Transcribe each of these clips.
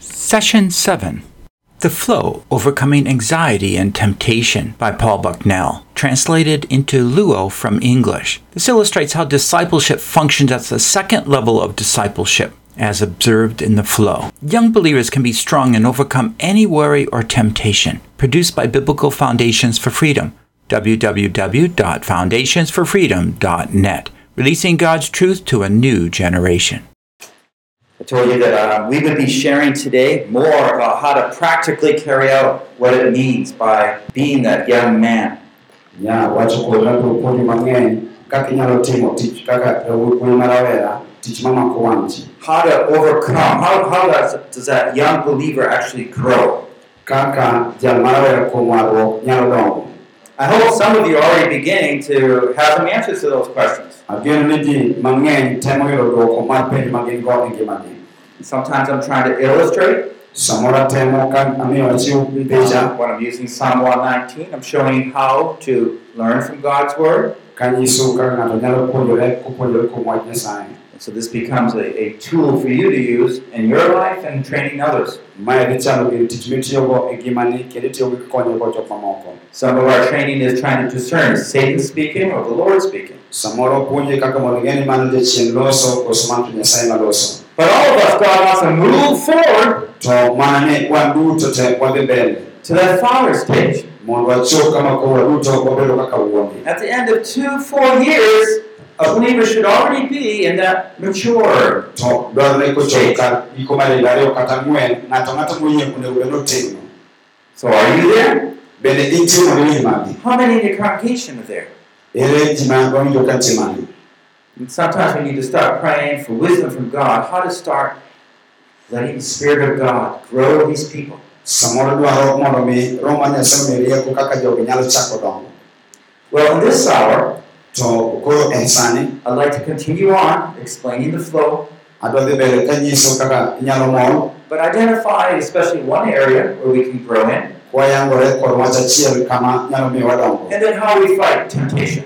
Session 7 The Flow Overcoming Anxiety and Temptation by Paul Bucknell, translated into Luo from English. This illustrates how discipleship functions at the second level of discipleship, as observed in the flow. Young believers can be strong and overcome any worry or temptation. Produced by Biblical Foundations for Freedom, www.foundationsforfreedom.net, releasing God's truth to a new generation. Told you that uh, we would be sharing today more about how to practically carry out what it means by being that young man. nya wacho koda biro puonjo mang'eny kaka inyalo timo tich kaka wuoyi ma rawera tich mamako wang' ji How to overcome, how, how does, does that young believer actually grow? kaka jal ma rawera kuom warruok nyalo dongo I hope some of you are already beginning to have some answers to those questions. Ageno ni ji mang'eny temo yudo dwoko mar penj ma gin go ngimagi Sometimes I'm trying to illustrate samoro atemo ka amiyo achiw picha when I'm using Psalm 119. I'm showing how to learn from God's Word. kanyiso kaka ng'ato nyalo puonjore kopuonjore kuom wach nyasaye so this becomes a, a tool for you to use in your life and training others. mae dhi chalo gir tich mitiyogo ngimani kendo itiyogo kikonyogo jok mamoko Some of our training is trying to discern Satan speaking or the Lord speaking. Samoro puonje kaka mondo ing'e ni mano jachien loso koso mano to nyasaye maloso But all of us, God wants to move forward to mana ni wan duto te wadhi mbele to that Father stage. mondo wachop kama koro waduto wabedo kaka wuondi At the end of two, four years, a believer should already be in that mature. to dwarore kochopo kar giko mar higa ariyo kata ang'wen ng'ato ang'ata moyie onego bed notegno So are you there? bende intie mondo iwe magi How many in the congregation are there? Sometimes we need to start praying for wisdom from God, how to start letting the Spirit of God grow these people. Well, in this hour, to I'd like to continue on explaining the flow, but identify especially one area where we can grow in, and then how we fight temptation.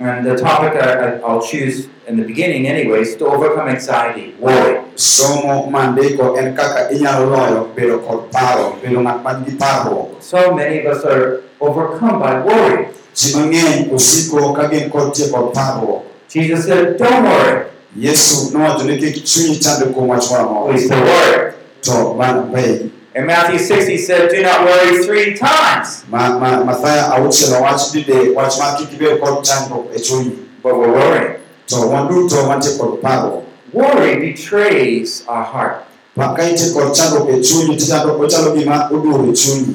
And the topic I, I- I'll choose in the beginning, anyways, to overcome anxiety, worry. somo mandiko en kaka inyalo loyo bedo kod paro bedo ng'at man gi parruok So many of us are overcome by worry. ji mang'eny osiko ka gin kod tie kod parruok Jesus said, Don't worry. yesu nowacho ni kik chunyi chande kuom wach moro amora to man be In Matthew 6, he said, Do not worry three times. ma, ma, Mathayo auchiel owach dide wach mar kik ibed kod chandruok chunyi But we're worrying. to wan duto wantie kod parruok Worry betrays our heart. Ma ka intie kod chandruok chunyi tichando ochalo gima oduro chunyi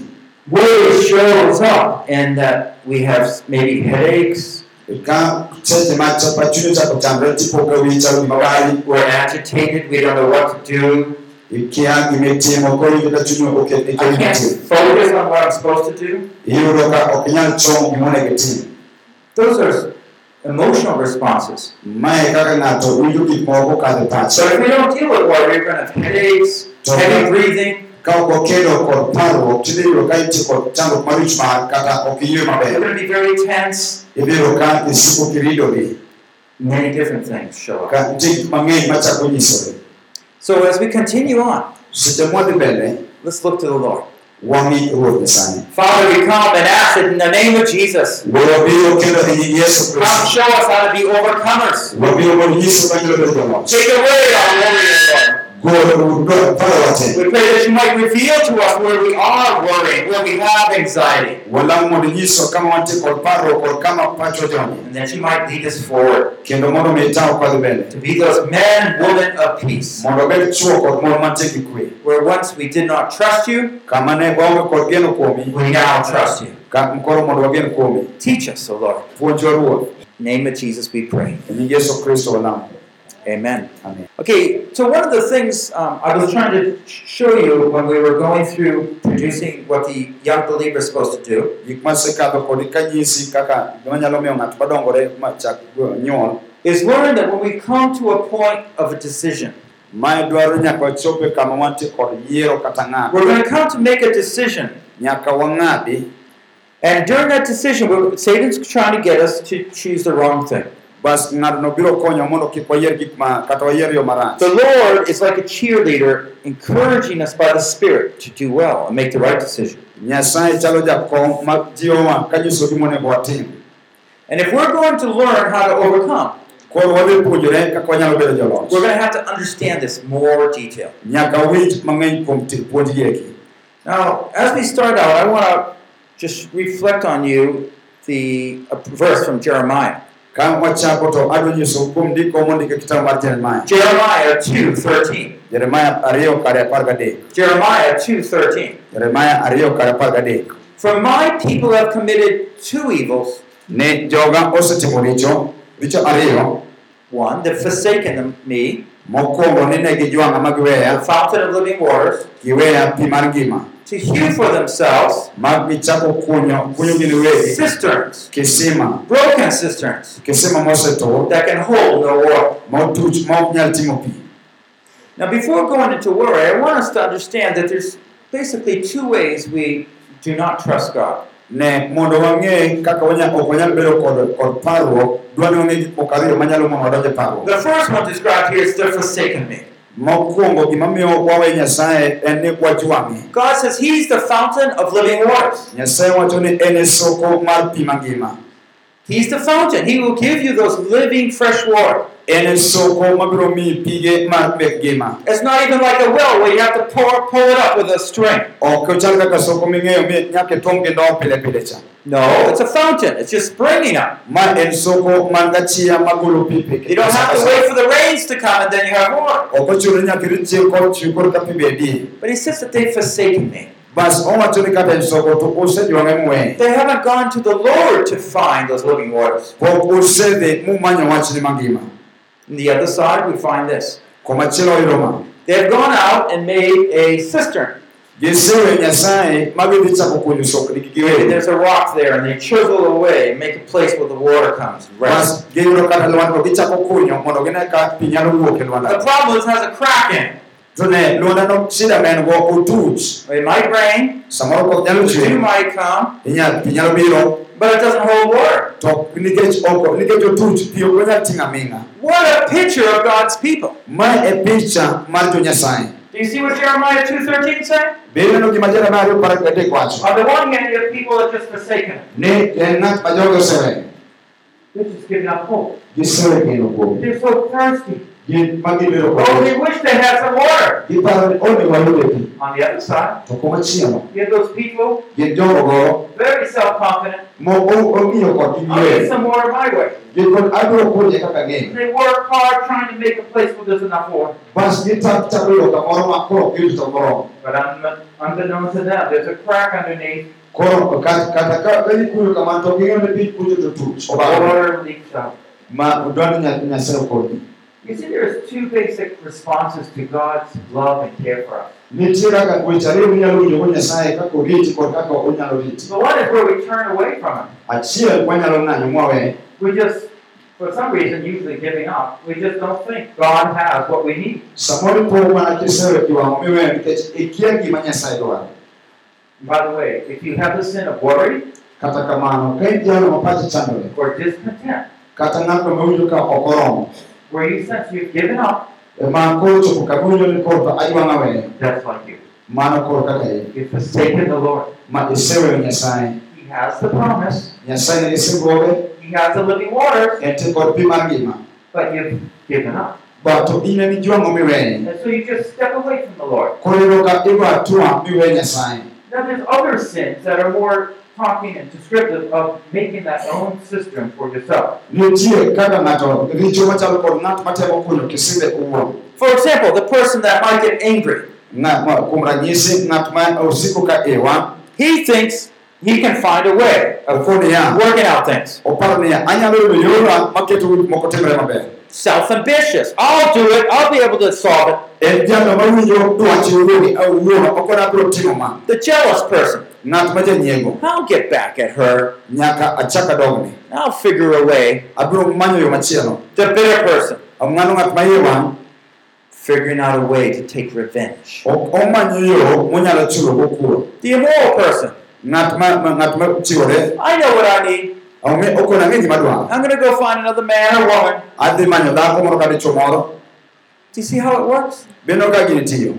Worry shows up in that we have maybe headaches, ka seche ma chapa chunyi ochako chandore tipo ka wiyi chalo gima wali we're agitated, we don't know what to do, ikia gimitimo koro iyudo ka chunyi oket I can't focus on what I'm supposed to do. iyudo ka ok inyal chomo gimonego itim Those are emotional responses. mae kaka ng'ato winjo gik moko kadho So if we don't deal with worry, we're going to have headaches, heavy breathing, ka ok okedo kod parruok tidhi yudo ka intie kod chandruok mar wich bar kata ok iywe we're maber going to be very tense. ibiro ka isiko kiridori Many different things show up. ka nitie gik mang'eny machako nyisore So as we continue on, seche mwadhi mbele let's look to the Lord. wang'i ruoth nyasaye Father, we come and ask it in the name of Jesus. wuoro biro kendo nying yesu Come show us how to be overcomers. wabiro mondo nyiso ka nyalo bedo joloch Take away our worry, Lord. Gol parowa te We pray that you might reveal to us where we are worrying, where we have anxiety, walamo mondo nyiso kama wantie kod parruok kod kama pacho joni and that you might lead us forward. Kendo mondo mi itaw kwadhi mbele to be those men and women of peace. mondo obed chuo kod mon mantie gi Where once we did not trust you, kama ne waonge kod geno kuomi we now trust you. ka koro mondo wagen kuomi. Teach us, O Lord. puonjwa ruoth. In the name of Jesus we pray. Nying yesu kristo walamo Amen. amen Okay, so one of the things um, I was trying to show you when we were going through producing what the young believer is supposed to do gik masekadho kodi kanyisi kaka gima nyalo miyo ng'ato madongore machak nyuol is learn that when we come to a point of a decision, mae dwaro nyaka wachope kama wantie kod yiero kata ng'ado we're going to come to make a decision. And during that decision, Satan's trying to get us to choose the wrong thing. Bas ng'atno biro konyo mondo kik wayier gik ma kata wayier yo marach The Lord is like a cheerleader encouraging us by the Spirit to do well and make the right decision. nyasaye chalo jakom ma jiwowa ka nyiso gimonego watim And if we're going to learn how to overcome, koro wadhi puonjore kaka wanyalo bedo joloch we're going to have to understand this more detail. nyaka winj mang'eny kuom ti- puonjgi eki Now, as we start out, I want to just reflect on you the verse from Jeremiah. Ka wachako to adwa nyiso ndiko mondike kitabu mar jeremaya Jeremiah 2:13. jeremaya ariyo kare apar gadek. Jeremiah 2:13. jeremaya ariyo kare apar gadek. For my people have committed two evils. ne joga osetimo richo richo ariyo. One, they've forsaken me, mokwongo ni ne gijwang'a ma the fountain of living waters, giweya pi mar ngima to hew for themselves. Ma gichako kunyo kunyo gin wegi cisterns, kisima. Broken cisterns. Kisima that can hold no water. motuch ma ok pi. Now, before going into worry, I want us to understand that there's basically two ways we do not trust God. ne mondo wang'e kaka wanya- ok wanyal bedo kod, kod parruok dwa ni wang'e gik moko ariyo manyalo mono parruok. The first one described here is they're forsaken me. Mokwongo wawe nyasaye en ni wajwang'e God says He's the fountain of living waters. nyasaye wacho ni en e soko mar pi mangima He's the fountain. He will give you those living fresh water. en soko mabiro miyi pige mar mek ngima It's not even like a well where you have to pour, pull it up with a string. ok ochal kaka soko ming'eyo mi nyaka itwom gi ndo pile pile cha No, it's a fountain. It's just springing up. ma en soko man gachia magolo pi pi You don't have to wait for the rains to come and then you have water. ok ochuno ni nyaka irit chieng' kod chiw kod ka pi bedie But He says that they've forsaken me. Bas owacho ni kata en soko to osejwang'e muwe They haven't gone to the Lord to find those living waters. pok osedhi mumanyo wachni mangima On the other side, we find this. komachielo oyudo ma They've gone out and made a cistern. gisewe nyasaye ma gidhi chako kunyo sokni gi And there's a rock there, and they chisel away, make a place where the water comes. and rests. bas giyudo kata lwandno gichako kunyo mondo gine ka pi nyalo wuok The problem is it has a crack in it. To ne lwandano shida ma en go otuch It might rain, samoro koth nyalo the dew chwe might come, pi nyalo biro. But it doesn't hold water. to nikech oko nikech otuch pi ok onyal ting'o aming'a What a picture of God's people. ma e picha mar jo-nyasaye Do you see what Jeremiah 2.13 said? be ineno gima jeremia ariyo par gadek wacho On the one hand, you have people that are just forsaken ni en ng'at ma joge oseweyo They're just giving up hope. gisewe geno kuome They're so thirsty. Gibiro Oh, they wish they had some water. giparo ni one wayude pi On the other side, you have those people gin jogo go very self-confident. mong'iyo kodgi I'll get some water my way. gin kod abiro kunye kaka ng'eyo They work hard trying to make a place where there's enough water. bas gichako chako yudo kamoro ma koro ok giyud to moromo But un- unbeknownst to them, there's a crack underneath. koro kat- kata ka ka gikuyo kamano to ging'eyo ni pi kucho to tuch Water leaks out. ma dwani nyasaye okonyi You see, there's two basic responses to God's love and care for us. nitie kaka weche ariyo minyalo winjogo nyasaye kaka oriti kod kaka onyalo riti The one is where we turn away from Him. We just, for some reason, usually giving up, we just don't think God has what we need. By the way, if you have the sin of worry kata kamano or discontent, where you sense you've given up, ema koro chopo kamiwinjo ni koro to ajwang'a weye that's like you. mano koro kaka in You've forsaken the Lord. He has the promise. nyasaye nigi singruoge He has the living waters, entie kod pi mar ngima but you've given up. ba to in emi jwang'o miweye And so you just step away from the Lord. koro ka igo atua miweye nyasaye Now there's other sins that are more talking and descriptive of making that own cistern for yourself. nitie kaka ng'ato richo machalo kod ng'at matemo kunyo kisimbe owuon For example, the person that might get angry. Ng'at ma- kuom ranyisi ng'at ma osiko ka iwa He thinks he can find a way of working out things. oparo niya anyalo yudo yora maketo gik moko timre maber Self-ambitious. I'll do it. I'll be able to solve it. en jalo mawinjo dwach owuon awuon ok onabiro timo ma The jealous person. Ng'at ma janyiego I'll get back at her. nyaka achak adogni I'll figure a way. abiro manyo yo machielo The bitter person. ng'ano ng'at ma wang' Figuring out a way to take revenge. omanyo yo monyalo chiwogo kuor The immoral person. ng'at ng'at I know what I need. Ong'e- okon ang'e gima dwaro I'm going to go find another man or woman. adhi manyo dhako moro kata dichuo moro Do you see how it works? bendo ka gini tiyo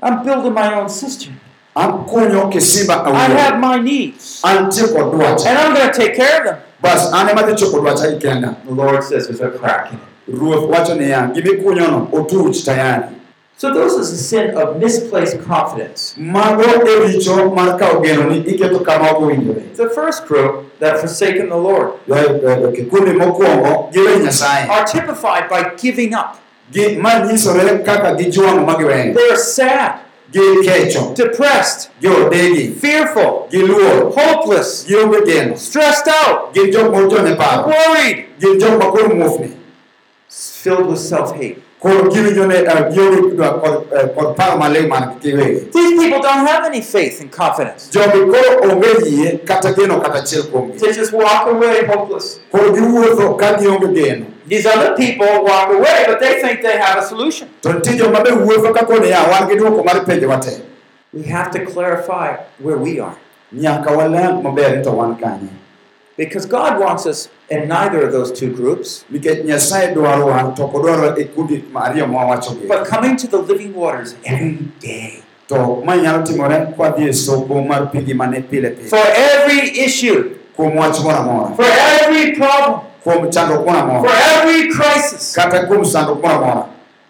I'm building my own system. Akunyo kisimba I have my needs. antie kod dwacha And I'm going to take care of them. bas an ema dhi chopo dwacha gi kenda The Lord says there's a crack in it. ruoth wacho niya gimikunyono otuch tayari So this is a sin of misplaced confidence. mago richo mar kawo geno ni iketo kama ok owinjore The first group that have forsaken the Lord Jo- jo- kikundi mokwongo giwe nyasaye are typified by giving up. Gi- ma nyisore kaka gijwang'o ma giweyo They are sad, depressed, fearful, hopeless, stressed out, worried, gin jok ma koro muofni filled with self-hate. koro giwinjone gionge dwa- kod kod paro maling man giwegi These people don't have any faith and confidence. jogi koro onge yie kata geno kata achiel kuomgi They just walk away hopeless. koro giwuotho ka gionge geno These other people walk away, but they think they have a solution. to nitie joma be wuotho ka koni ya wan gi duoko mar penjewa te We have to clarify where we are. Because God wants us in neither of those two groups, but coming to the living waters every day. For every issue, for every problem, for every crisis,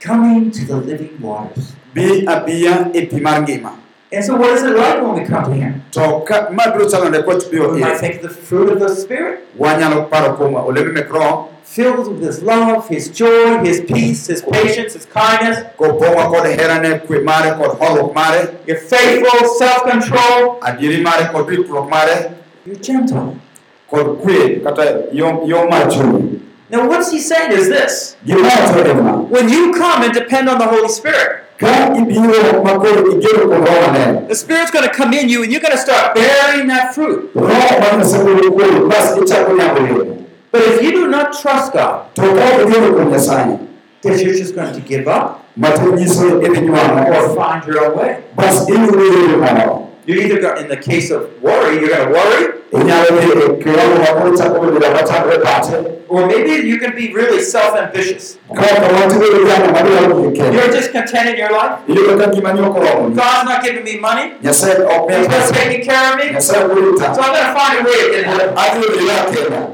coming to the living waters. Bi abiya pi mar ngima And so, what is it like when we come to Him? to ka ma biro chalo nde koch biro We might of the fruit of the Spirit, wanyalo paro kuom olembe mek roho filled with His love, His joy, His peace, His patience, His kindness. kopong'wa kod herane kwe mare kod horuok mare You're faithful, self control, adieri mare kod you're gentle. Kod kwe kata yo yo mar chuny Now, what's He saying is this. Gimawacho en ma when you come and depend on the Holy Spirit, ka ibiro makoro igeno kuom roho maler the Spirit's going to come in you and you're going to start bearing that fruit. roho mar nyasaye bedo kuomi bas ichako nyago olemo But if you do not trust God, to ka ok igeno kuom nyasaye then you're just going to give up. Mato nyiso idhi or find your own way. Bas iyudo yore moro You're either going, in the case of worry, you're going to worry, inyalo dhi kiwango makoro chako bedo machakre pache or maybe you can be really self-ambitious. kaka watibedo jamo madwaro gik kende You're discontent in your life. iyudo ka ngimani ok oromoni God's not giving me money. ok He's not taking care of me. So I'm going to find a way to get it. adhi bedo ya kenda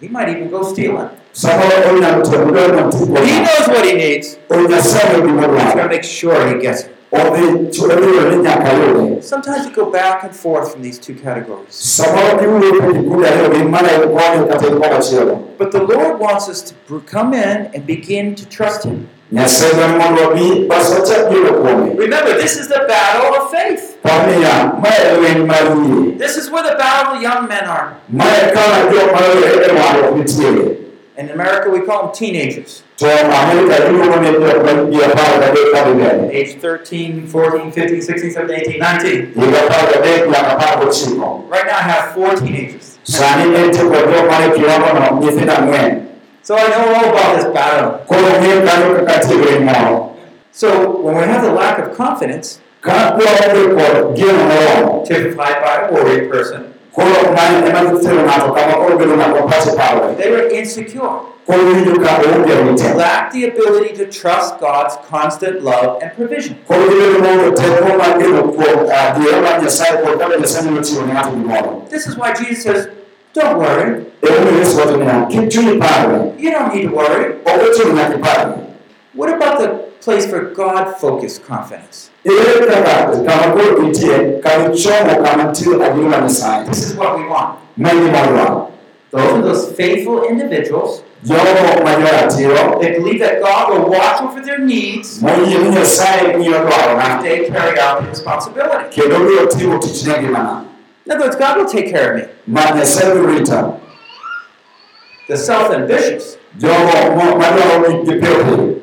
He might even go stealing. samoro onyalo timo dwaro matiko He knows what he needs. o nyasaye gima He's going to make sure he gets it. Odhi chulo ni nyaka yude Sometimes you go back and forth from these two categories. samoro iwuotho kikundi ariyo gi mana en konyo kata en komachielo But the Lord wants us to come in and begin to trust Him. nyasaye dwaro mondo wabi bas wachak yudo kuome Remember, this is the battle of faith. par niya ma en lweny mar yie This is where the battle of young men are. Ma en kama jok mayore warruok nitiere In America, we call them teenagers. to Amerika iluongo ni jok ma hikgi apar gadek kadhi mbele Age 13, 14, 15, 16, 17, 18, 19. higa apar gadek nyaka apar gochiko Right now, I have four teenagers. sani entie kod jok mane kiwangono nyithindo ang'wen So I know all about this battle. koro ng'e kanyo kaka tiegre moro So when we have the lack of confidence, ka waonge kod geno moromo typified by a worried person, koro mano ema thiro ng'ato kama koro bedo ng'ato pache parore they were insecure. koro winjo ka oonge They lacked the ability to trust God's constant love and provision. koro gibedo maonge teko mar geno kuom adiera mar nyasaye kod kaka nyasaye nyalo chiwo ne ng'ato gimoro This is why Jesus says, Don't worry. emomiyo yesu wacho niya kik chunyi parre You don't need to worry. ok ochuno nyaka iparre What about the place for God focused confidence? Kama koro nitie kama chomo kama nitie adiera mar nyasaye This is what we want. ma gima dwaro Those are those faithful individuals. jogo ma joratiro They believe that God will watch over their needs moyie ni nyasaye ng'iyo dwarona if they carry out the responsibility. kendo biro timo tichne ngimana In other words, God will take care of me. nyasaye biro rita The self ambitious, jogo mo- madwaro gik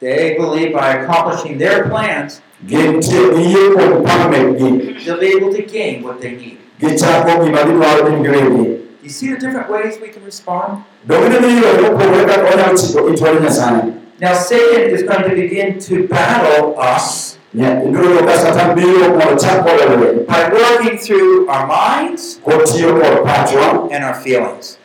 they believe by accomplishing their plans, gintie giyie kuom paro mekgi they'll be able to gain what they need. gichako gima gidwaro gin giwegi You see the different ways we can respond? dogine ni yore mopogore kaka wanyalo chiko it mar nyasaye Now, Satan is going to begin to battle us Nya- ibiro ka satan biro mondo chak kode lweny by working through our minds kotiyo kod pachwa and our feelings.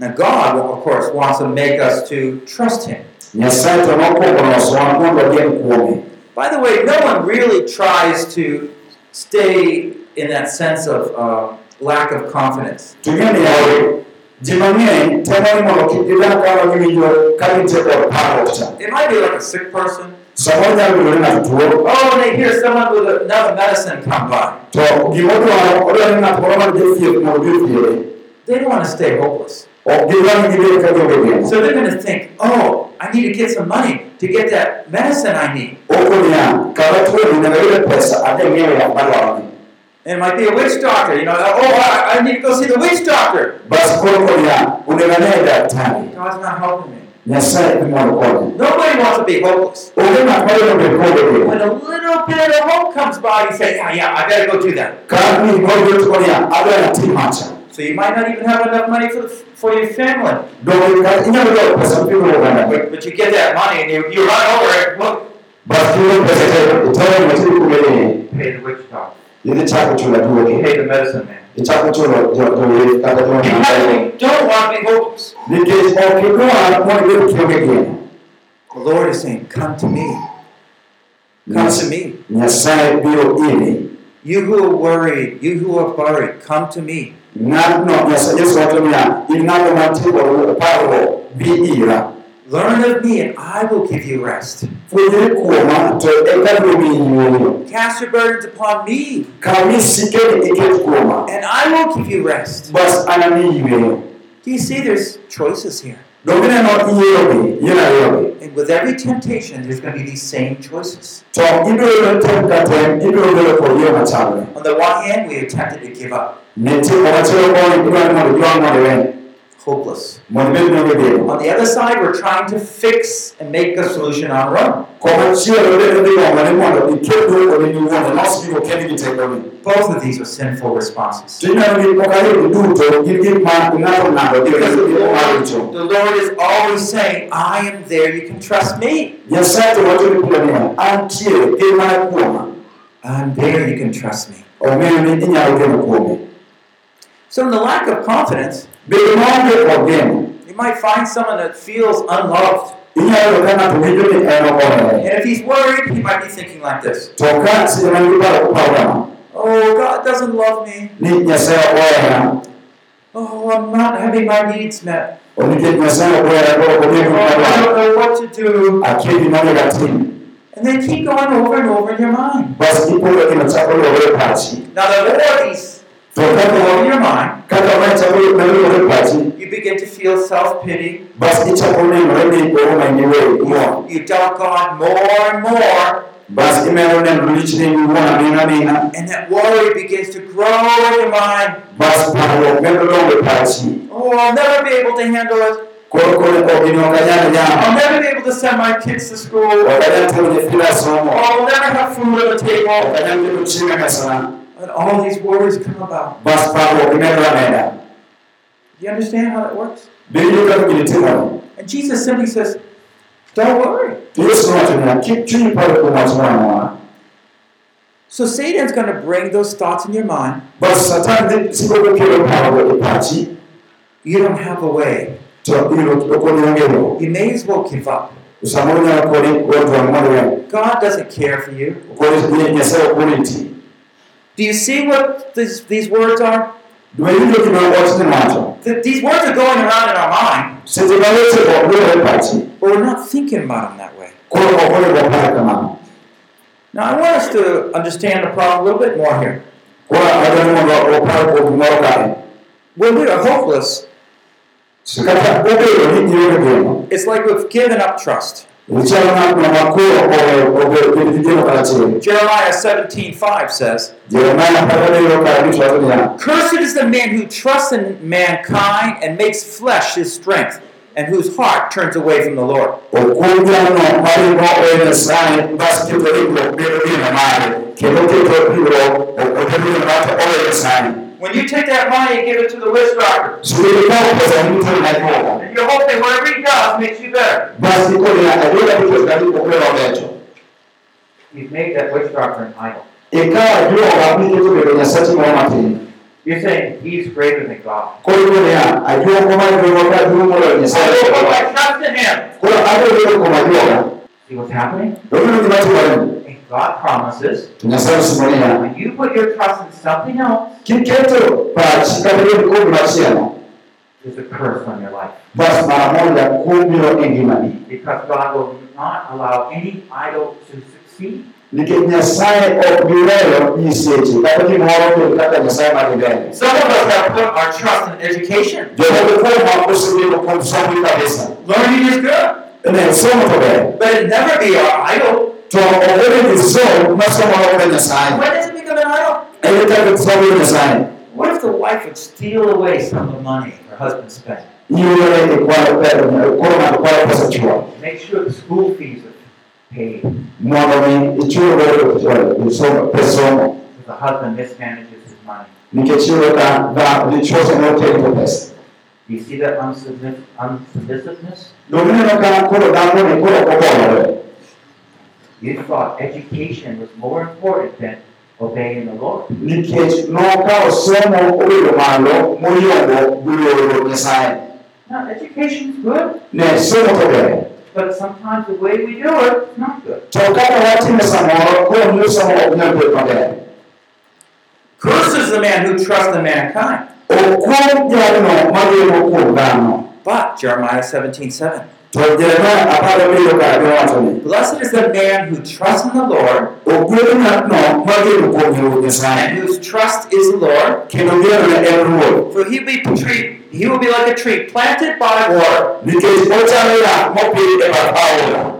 Kod gik mowinjo Now, God, of course, wants to make us to trust Him. nyasaye to nokwongo losowa mondo wagem kuome By the way, no one really tries to stay in that sense of uh, lack of confidence. to ng'e ni yawe ji mang'eny temo ni mondo kik gidag kama giwinjo ka gintie kod parruok cha It might be like a sick person. samoro nyalo bedo ni ng'ato tuo Oh, and they hear someone with another medicine come by. to gimodwaro odwaro ni ng'at moro man jathieth mondo bi othiedhe They don't want to stay hopeless. Ok gidwar ni gibed ka gionge geno So they're going to think, oh, I need to get some money to get that medicine I need. oko niya kama tuo ni nyaka yude pesa adhi ng'iewo yath madwaroni And it might be a witch doctor, you know, oh, I, I need to go see the witch doctor. bas koro ko niya onego ane daktari God's not helping me. nyasaye dhi mondo konye Nobody wants to be hopeless. onge ng'at madwaro bed kode geno When a little bit of hope comes by, you say, yeah, yeah, I better go do that. ka ni koro bet ko niya adwaro atim macha So you might not even have enough money for, the, for your family. donge ka inyalo dwaro pesa pimo oganda But, but you get that money and you, you run over it, look, bas kiyudo pesa te itoro ni matiri kumedeni pay the witch doctor, idhi chako chulo duogi pay the medicine man. ichako chulo joweth kata You joma probably don't want to be hopeless. nikech ok idwar mondo ibed kionge geno The Lord is saying, come to me. Come to me. nyasaye biro iri You who are worried, you who are worried, come to me. Ng'atno Nyasaye Yesu wacho niya in ng'ato mantie kod parruok bi ira Learn of me, and I will give you rest. puonjri kuoma to eka biro miyi yueyo Cast your burdens upon me, iket kuoma and I will give you rest. bas anamiyi yueyo Do you see there's choices here? donge neno iyierogi yien ariyogi And with every temptation, there's going to be these same choices. to ibiro yudo tem ka tem ibiro bedo kod yo machalre On the one hand, we are tempted to give up, nitie komachielo koni idwani mondo idwar mondo iwe hopeless. mondo ibed nionge geno On the other side, we're trying to fix and make a solution on our own. komachielo bende dhi gombo ni mondo iket duoko ni iwuon ilos gigo kendi gi tekoni Both of these are sinful responses. tineno gik moko ariyo duto gin gik ma ng'ato ng'ado gi Because the Lord, maricho the Lord is always saying, I am there, you can trust me. nyasaye to wacho ni kulo niya antie gin mana kuoma I'm there, you can trust me. ong'eyo ni inyalo geno kuome So, in the lack of confidence, bedo maonge kod geno you might find someone that feels unloved. inyalo yudo ka ng'ato winjo ni en ok ohere And if he's worried, he might be thinking like this to ka seche man gi paro koparo kama Oh, God doesn't love me. ni nyasaye ok ohera Oh, I'm not having my needs met. o nikech nyasaye ok ohera koro ok ong'eyo Oh, I don't know what to do. akia gima onego atim And they keep going over and over in your mind. bas ipodho gino chako luwore pachi Now, the more these to go kaka over your mind, kaka mae chako luwore pachi you begin to feel self pity. bas ichako nenore ni oroma in iweyo iwuon You doubt God more and more. bas imedo neno lich ni iwuon amina amina And that worry begins to grow in your mind. bas parruok medo dongo Oh, I'll never be able to handle it. koro koro ok gini ok anyal I'll never be able to send my kids to school. ok anyal tero nyithinda somo Oh, I'll never have food on the table. Anyal keto chiemo mesana And all these worries come about. bas parruok imedo ameda Do you understand how that works? gini timore And Jesus simply says, Don't worry. to yesu nowacho niya kik chunyi paro kuom wach moro amora So Satan's going to bring those thoughts in your mind. bas satan dhi siko kokelo parogo e pachi You don't have a way. to iro okoni ong'eyo You may as well give up. samoro nyalo koni wedwang God doesn't care for you. okoni nyasaye ok oriti Do you see what these, these words are? dwe winjo gima wachni wacho Th- these words are going around in our mind, seche ma weche ok luwore but we're not thinking about them that way. koro ok onego opar kamano Now, I want us to understand the problem a little bit more here. koro adwani mondo opar kuom gimoro kae When we are hopeless, So kata obedo ni ionge geno it's like we've given up trust. Ichalo ng'atno ma koro oweyo obedo bedo gi geno karachiel Jeremiah 17:5 says, jeremia apar gabiriyo kar abich wacho niya Cursed is the man who trusts in mankind and makes flesh his strength, and whose heart turns away from the Lord. Okwong jalno maringo nyasaye bas keto ringruok bedo gino mare kendo keto ringruok obedo gino mare to oweyo nyasaye When you take that money and give it to the witch doctor, so ikawo pesa mitero ne duoko and you're hoping whatever he does makes you better. bas ikoni ya ayuda duto kadi okelo obecho You've made that witch doctor an idol. ikawa juoga miketo bedo nyasachi moro matin You're saying he's greater than God. koro iluongo niya ajuogo maduong' ka duong' moloyo I will put my trust in him. koro abiro bedo kuom ajuoga See what's happening? Dobiro gima timoreni And God promises to nyasaye osimo niya when you put your trust in something else, kiketo pachi kata bedo kuom gimachielo there's a curse on your life. bas mara moja kum biro ngimani Because God will not allow any idol to succeed. nikech nyasaye ok bi weyo nyiseche kata gimoro bed kaka nyasaye madhi mbele Some of us have put our trust in education. jomoko kuomwa osebedo kuom somo kabisa Learning is good, ne somo to ber but it never be our idol. To obedo gi somo ma somo ok nyasaye When does it become an idol? kaka somo nyasaye What if the wife would steal away some of the money her husband spent? e pesa koro ng'ato kwalo pesa chuo Make sure the school fees are paid. mondo mi ichul godo somo pes somo Because the husband mismanages his money. iyudo ka dha- dichuo samoro tero pesa Do you see that unsubmiss- unsubmissiveness? domineno ka koro dhano ni koro obolore You thought education was more important than obeying the Lord. nikech nokawo somo obedo malo moyombo luoro nyasaye Now, education's good, ne somo to ber but sometimes the way we do it is not good. to kaka watime samoro koro miyo somo ok nyal bet maber Cursed the man who trusts in mankind. okwong jalno mageno kuom dhano But Jeremiah 17 7. to jeremia apar gabiriyo kara giwacho ni Blessed is the man who trusts in the Lord, ogwedh ng'atno mageno kuom ruoth nyasaye and whose trust is the Lord, kendo genone en ruoth for he will be tree, he will be like a tree planted by water. nikech ochalo yath mopidh bath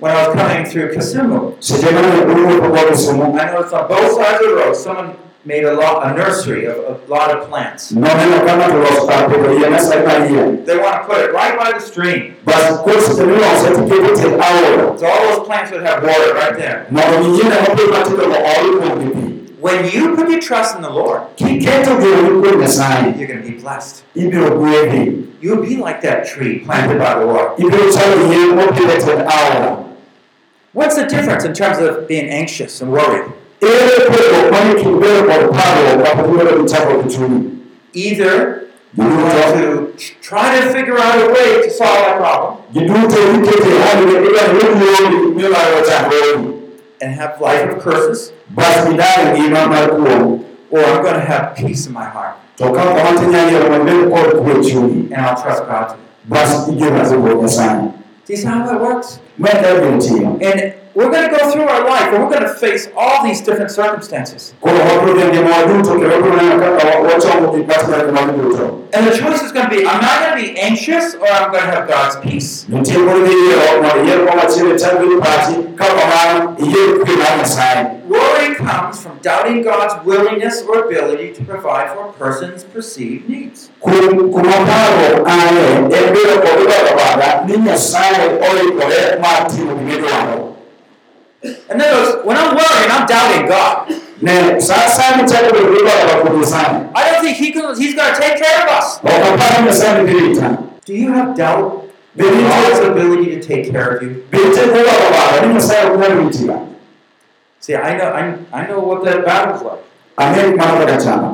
When I was coming through Kisumu, seche mane owuotho go Kisumu I noticed on both sides of the road. Someone made a lot a nursery of a lot of plants. noneno ka ng'ato oloso kar pidho yien asai mar yien They want to put it right by the stream. bas koro seche milose tiketo tie aora So all those plants would have water right there. mondo mi yiende mopidh matindogo ol kuom gi pi When you put your trust in the Lord, kiketo genoni kuom nyasaye you're going to be blessed. You'll be like that tree planted by the water. ibiro chalo yien mopidh e tiend aora What's the difference in terms of being anxious and worried? Ere pogruok manie kind bedo kod parruok kata bedo gi chandruok e chunyi Either you to try to figure out a way to solve that problem. Giduto ikete hali ne idwaro ni milayo chandruogi and have life of curses, bas idag ngima mar kuom or I'm going to have peace in my heart. To ka kama tinyalo yiero mondo ibed kod kwe chunyi and I'll trust God. asibuok nyasaye Do you see how that works? e And we're going to go through our life and we're going to face all these different circumstances. koro wabiro dhi e ngimawa duto kendo wabiro neno kaka wa- wachomo gik matimore e ngimagi duto And the choice is going to be I'm not going to be anxious or I'm going to have God's peace. nitie Worry comes from doubting God's willingness or ability to provide for a person's perceived needs. Gimidwaro And then when I'm worrying, I'm doubting God. I don't think he can, He's going to take care of us. Do you have doubt in God's ability to take care of you? See, I know, I, I know what that battle's like. ang'e mano kaka chama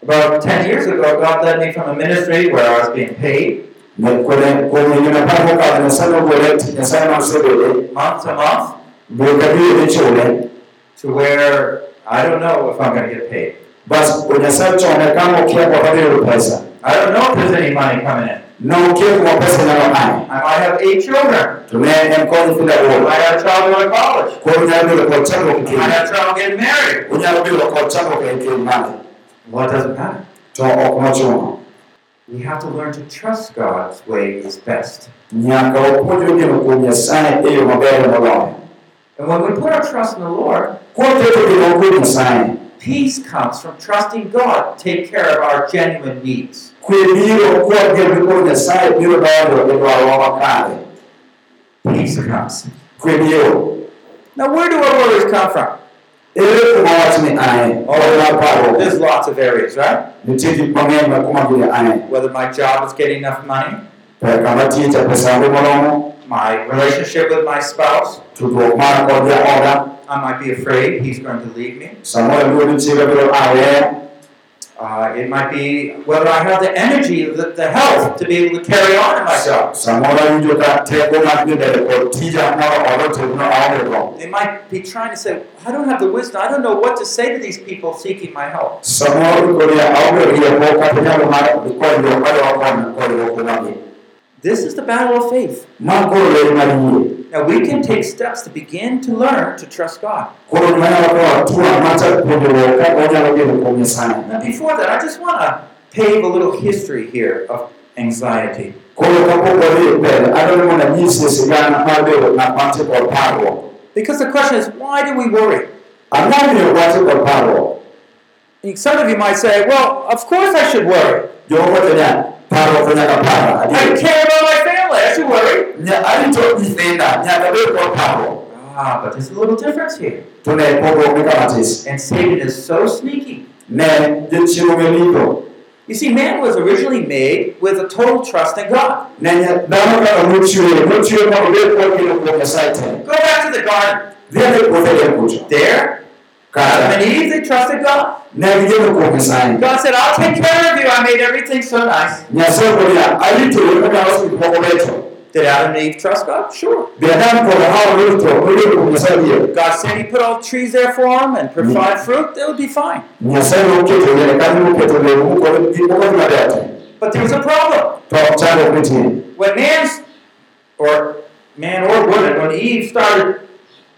About 10 years ago, God led me from a ministry where I was being paid ne kuom kuom higni apar mokadho nyasaye nogole tich nyasaye nosebede month to month dwe ka dwe dhi chule to where I don't know if I'm going to get paid. bas nyasaye chone kama okia kaka dhi I don't know if there's any money coming in. Nokia kuma pesa nyalo ae I might have eight children. en kod nyithindo I might have a child going to college. koro nyalo bedo kod chandruok e I might have a child getting married. onyalo bedo kod chandruok e keny mare Well, it doesn't matter. to ok nochuno We have to learn to trust God's way is best. nyaka wapuonjre geno kuom nyasaye yo maber moloyo And when we put our trust in the Lord, kwaketo geno kuom nyasaye peace comes from trusting God to take care of our genuine needs. kwe biro kwageno kuom nyasaye biro donjo dwarowa makare Peace comes. Now, where do our worries come from? ere kuma wach ni ae ore mar oh, paro There's lots of areas, right? nitie gik mang'eny ma kuma gini ae Whether my job is getting enough money, kama tiye cha pesa onge moromo my relationship with my spouse. Tudruok mara kod jaoda I might be afraid he's going to leave me. samoro luoro nitie bedo aweyo Uh, it might be whether I have the energy, the, the health to be able to carry on in myself. samoro awinjo ka teko mar dhi mbele kod tija moro oro tegno aonge go They might be trying to say, I don't have the wisdom. I don't know what to say to these people seeking my help. samoro ikoria aonge rieko kata nyalo mar konyruok madwa konyo konyruok kumagi This is the battle of faith. Ma koro ler mar yie Now we can take steps to begin to learn to trust God. koro manyalo kawo atua machak puonjruok ka onyalo geno kuom nyasaye Now before that, I just want to pave a little history here of anxiety. koro kapok wadhi mbele adwani mondo anyisi sigana mar bedo ng'at mantie Because the question is, why do we worry? ang'o miyo wati kod parruok Some of you might say, well, of course I should worry. jomoko wacho niya parruok to nyaka para I care about my family. I should worry. Nya- arito nyithinda nyaka bed kod parruok Ah, but there's a little difference here. to ne pogruok ni kamatis And Satan is so sneaky. ne jochiemo gelito You see, man was originally made with a total trust in God. ne nya- dhano kaka nochwe nochwe mondo obed kod geno kuom nyasaye te Go back to the garden. dhi ane puothe len kucho There, Adam and Eve, they trusted God. ne gigeno kuom nyasaye God said, I'll take care of you. I made everything so nice. nyasaye koniya aritori kaka aloso gik moko beto Did Adam and Eve trust God? Sure. be adam kod hawa norito nobedo kuom nyasaye adier God said He put all trees there for them and provide fruit, they would be fine. nyasaye noketo yene kanyo noketo lemo kod gik moko maber te But there was a problem. to chandruok nitie When man's, or man or woman, when Eve started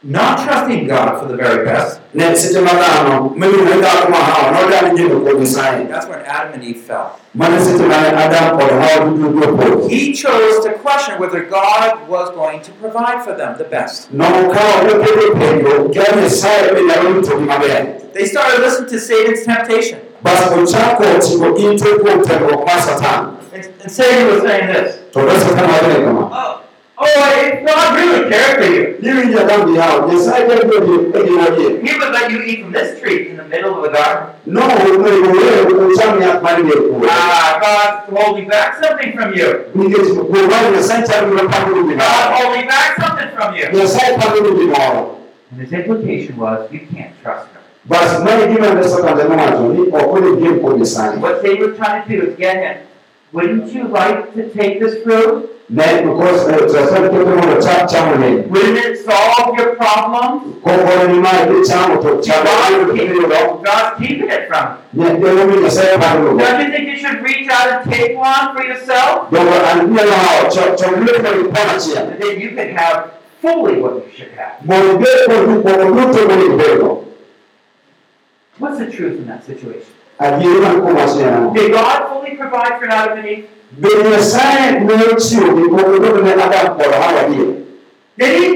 not trusting God for the very best, ne seche ma dhano miluongo dhako ma hawa nodani geno that's when Adam and Eve fell. mane seche mane adam kod hawa duto opodho He chose to question whether God was going to provide for them the best. nokawo noketo penjo ka nyasaye be nyalo ritogi maber They started listening to Satan's temptation. bas ochako ting'o ite kuom temruok mar satan. And, and Satan was saying this. To ne satan wachone kama Oh, oh I- God really cared for you. niwinjo adam gi hawa nyasaye bedodi e gima adier He would let you eat from this tree in the middle of the garden. nonego weyo ocham yath mar dier puodho Ah, God's holding back something from you. nikech kuom mano nyasaye chalo gima pando ni God gimoro holding back something from you. nyasaye pando ni gimoro And his implication was, you can't trust God. bas mano gima ne satan temo wacho ni ok onego gem kuom nyasaye What Satan was trying to do is get him, wouldn't you like to take this fruit? Ne because eh, satan keto mondo cham chamo ne Wouldn't it solve your problems? kokoro ni mae kichamo to chamo yudo God's keeping it from Nyademomi Nyasaye pando you. Don't you think you should reach out and take one for yourself? Dogo anyalo hawo chomlek mar ipon achiel. And then you can have fully what you should have. Mondo ibed kod gik moko duto monego ibedgo. What's the truth in that situation? Adieri man kuom wachni en ang'o? Did God fully provide for Adam and Eve? Bende Nyasaye ne ochiwo gik moko duto ne Adam kod Hawa adier? Did he?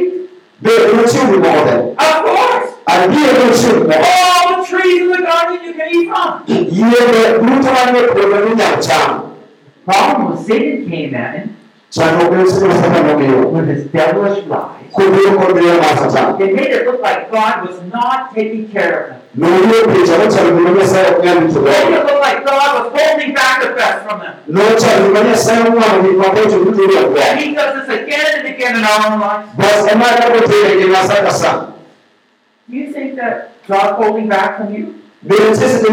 Bende nochiwo gik moko te? Of course! Gik moko. All the trees in the garden you can eat from. Yiende duto manie puodho minyalo cham. Problem was Satan came in Chandruok seche ma Satan nomiyo. with his devilish lies. Kodhiyo kod riyo mar Satan. It made it look like God was not taking care of him. Nomiyo picha nochalo gima Nyasaye ok nyal rito It made it look like God was holding back the best from them. Nochalo gima Nyasaye ong'wano gik mabecho duto And he does this again and again in our own lives. Bas ema kaka tere ngima sa ka sa. Do you think that God's holding back from you? Bende nitie seche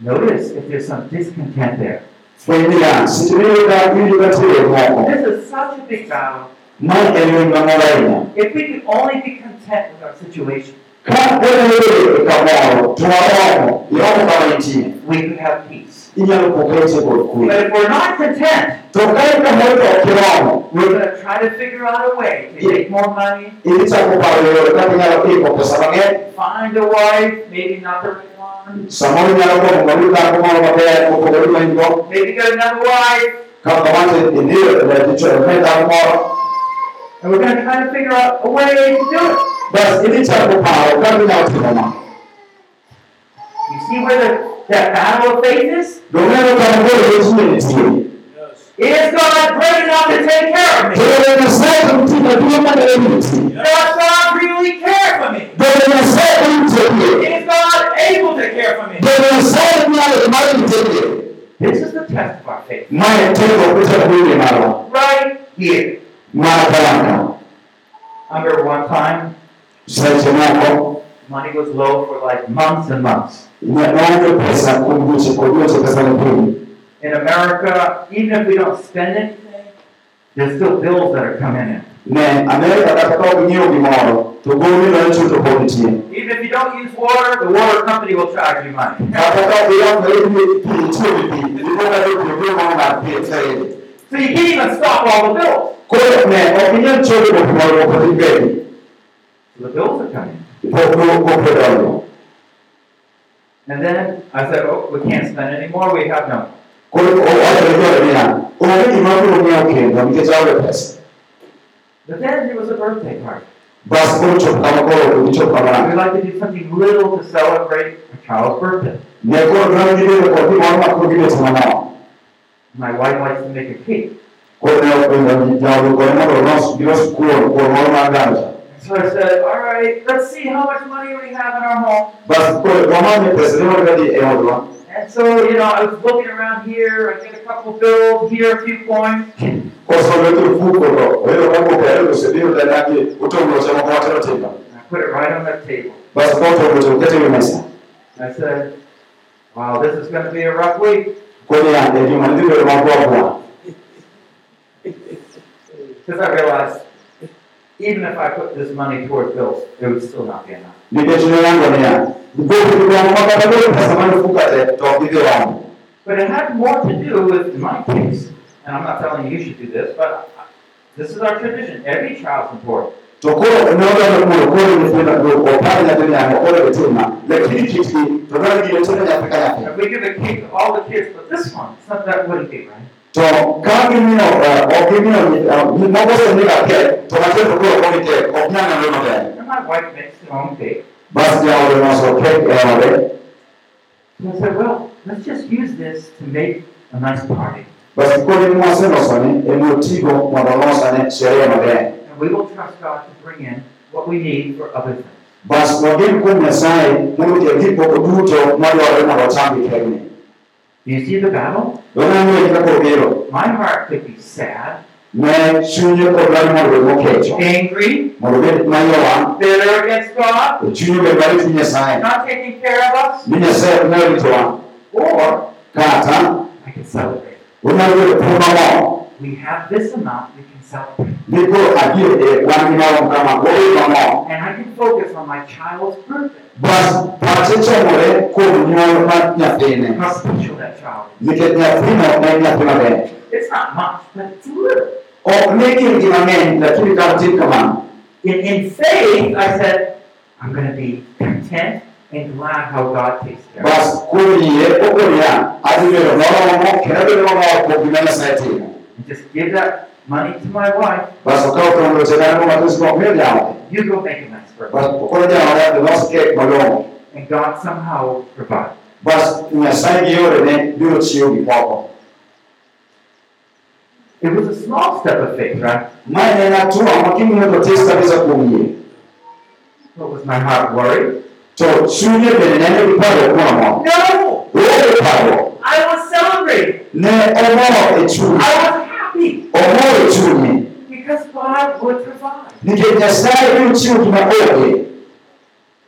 miseparo niya, Nyasaye pando gik mabecho en ema en go te. Right? Donge? Notice if there's some discontent there. Fweny niya, seche miyudo ka iwinjo ka nitie yore moko, This is such a big battle. ma en lweny mamoro ahinya. If we could only be content with our situation, Ka wanyalo bedo kamoro, to waromo, iromo kama intie, we could have peace. inyalo po weche kod kwe. But if we're not content, To ka in kamoro to ok we're going to try to figure out a way to make more money, idhi chako paro yore kaka inyalo iko pesa mang'eny, find a wife, maybe not the right one, samoro inyalo gombo mondo dhako moro maber mopogore ma in go, maybe get another wife, kaka wacho idhiyo e dichwo ne dhako moro, and we're going to try to figure out a way to do it. But bas idhi chako paro kaka inyalo timo ma. You see where the, that battle of faith is? Dong'eyo kama koro wechni nitie. Is God great enough to take care of me? Bende Nyasaye nitie maduong' manyalo riti. Does God really care for me? Bende Nyasaye ritogie. Is God able to care for me? Nyalo mar ritogie. This is the test of our faith. Ma budi malo right here. I remember one time, money was low for like months and months. ne onge pesa kuom dweche kod dweche pesa ne piny In America, even if we don't spend anything, there's still bills that are coming in. Ne Amerika kata ka ok nyiewo gimoro to gowi ma ichuto pod nitie Even if you don't use water, the water company will charge you money. kata ka iyangore gi pi itiyo gi pi iboga ni kuonde moro mar pi So you can't even stop all the bills. koro ne ok inyal chodo gik moro pod ibedi So the bills are coming. And then I said, oh, we can't spend anymore, we have no. koro owachore jore niya onge gima biro nyiewo kendo nikech aonge pesa But then there was a birthday party. bas koro chop kama koro gichop We like to do something little to celebrate a child's birthday. ne koro dwaro gibedo kod gimoro ma koro gibet My wife likes to make a cake. koro ne openjo jaodo kode mondo olos gilos kuon kuon moro mar ganja So I said, all right, let's see how much money we have in our home. And so, you know, I was looking around here, I get a couple bills, here a few coins. I put it right on the table. I said, wow, this is going to be a rough week. Because I realized, even if I put this money toward bills, it would still not be enough. nikech ne yango niya gikokgidwamo ma kata bedo pesa manifuka te to ok gidhi romo But it had more to do with, in my case, and I'm not telling you you should do this, but this is our tradition. Every child's important. to koro ne odwaro mondo koro nyithindo opar nyathi nyango koro gitima lakini kitgi to dwaro gi otero nyathi ka nyathi And we give a cake to all the kids, but this one, it's not that wouldn't be right. To ka gimiyo eh, ok gimiyo nyi- moko osemiga kek to machielo to koro ok gitek ok nyal neno maber And my wife makes her own cake. bas jaode loso kek e ode So I said, well, let's just use this to make a nice party. bas koro mwaselosoni emotigo mondo olosane sherehe maber And we will trust God to bring in what we need for other things. Bas wagin kuom nyasaye mondo okel gik moko duto madwarore mondo ocham gi kegni Do you see the battle? donang'eyo kaka obiro My heart could be sad, ne chunye kod lweny mondo obed mokecho angry, mondo bitter against God, to chunye obed mar chuny nyasaye not taking care of us, ni nyasaye ok or I can celebrate. We have this amount, we can celebrate. Ni koro adier e wan gi marom kama wabed mamor And I can focus on my child's birthday. bas pache chomore kuom nyuol mar nyathine How special that child is. nikech nyathino en nyathi maber It's not much, but it's little. ok ne gin gi mang'eny lakini kama tim kamano In, in faith, I said, I'm going to be content and glad how God takes care of us. bas kuom yie okoro ya adhi bedo moromo kendo bedo mamor kuom gima nyasaye timo And just give that money to my wife. bas okawo tongloche kanyo matis ok miyo jaode You go make a nice birthday. bas okoro jaode los kek malong'o And God somehow will provide. bas nyasaye gi yorene biro chiwo gik moko It was a small step of faith, right? mae en atua ma king'iyo to tis kabisa kuom yie But was my heart worried? to chunye bende ne nigi parruok moro amora No! oonge parruok I was celebrating. ne omor e I was happy omor e chunye because God would provide. nikech nyasaye biro chiwo gima onge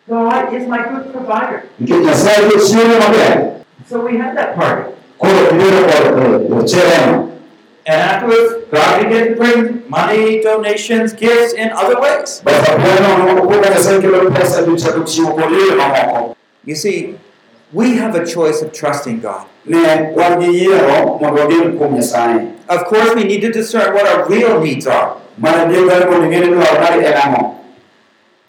God is my good provider. nikech nyasaye biro chiwo maber So we had that party. koro gibedo kod And afterwards, God began to bring money, donations, gifts in other ways. bas apoya nono kuoka nyasaye kelo pesa michako chiwo kod yore mamoko You see, we have a choice of trusting God. Ne wan gi yiero mondo wagen kuom nyasaye Of course, we need to discern what our real needs are. mana dio ber mondo ing'e ni dwaro mari en ang'o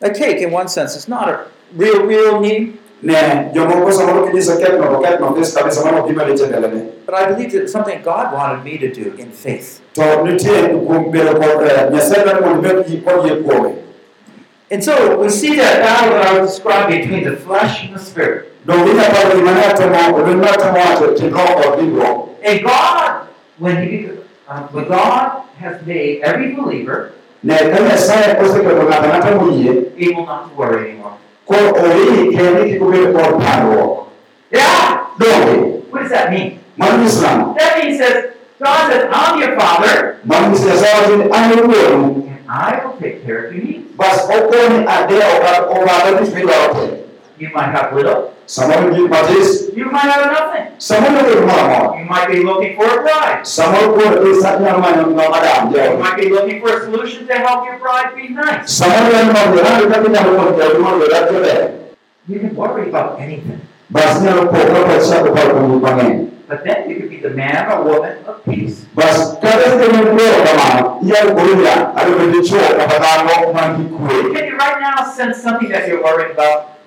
A cake, in one sense, is not a real, real need, ne jomoko samoro kinyiso ketno to ketno fis kabisa mano gima lich mbelene but I believe that it's something God wanted me to do in faith. to nitie kuom bedo kod nyasaye dwaro mondo ibed gi- kod yie kuome And so we see that battle that I was describing between the flesh and the spirit. And God, when He, uh, when God has made every believer, he will not worry anymore. Yeah. What does that mean? That means that God says, "I'm your father." And I will take care of your needs. You might have little. Some of them get my this. You might have nothing. Some of them get mama. You might be looking for a bride. Some of them not. You might be looking for a solution to help your bride be nice. Some of them might be looking at what you want to do today. You can worry about anything. But then you could be the man or woman of peace. But Can you right now sense something that you're worried about?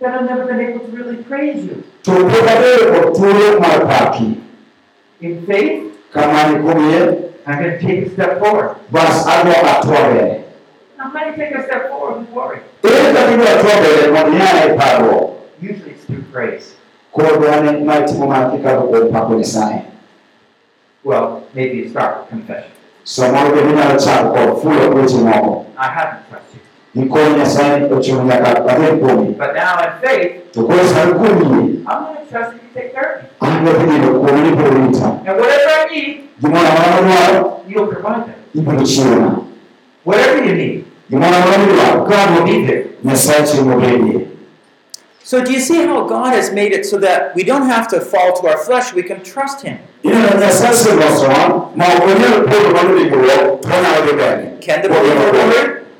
that I've never been able to really praise you. tukutabere otuule my mapaki In faith, kamanyikumiye I'm going to take a step forward. basi alwo I'm going to take a step forward with worry. Usually it's through praise. Well, maybe it's start with confession. I haven't trusted you inkolina sayini ekyomuyakabateekumi okozesa lukumi angategere kubuli buluyita gimola mulamulwa ibuli kiina God will be there. So, do you see how God has made it so that we don't have to fall to our flesh, we can trust Him? Can the believer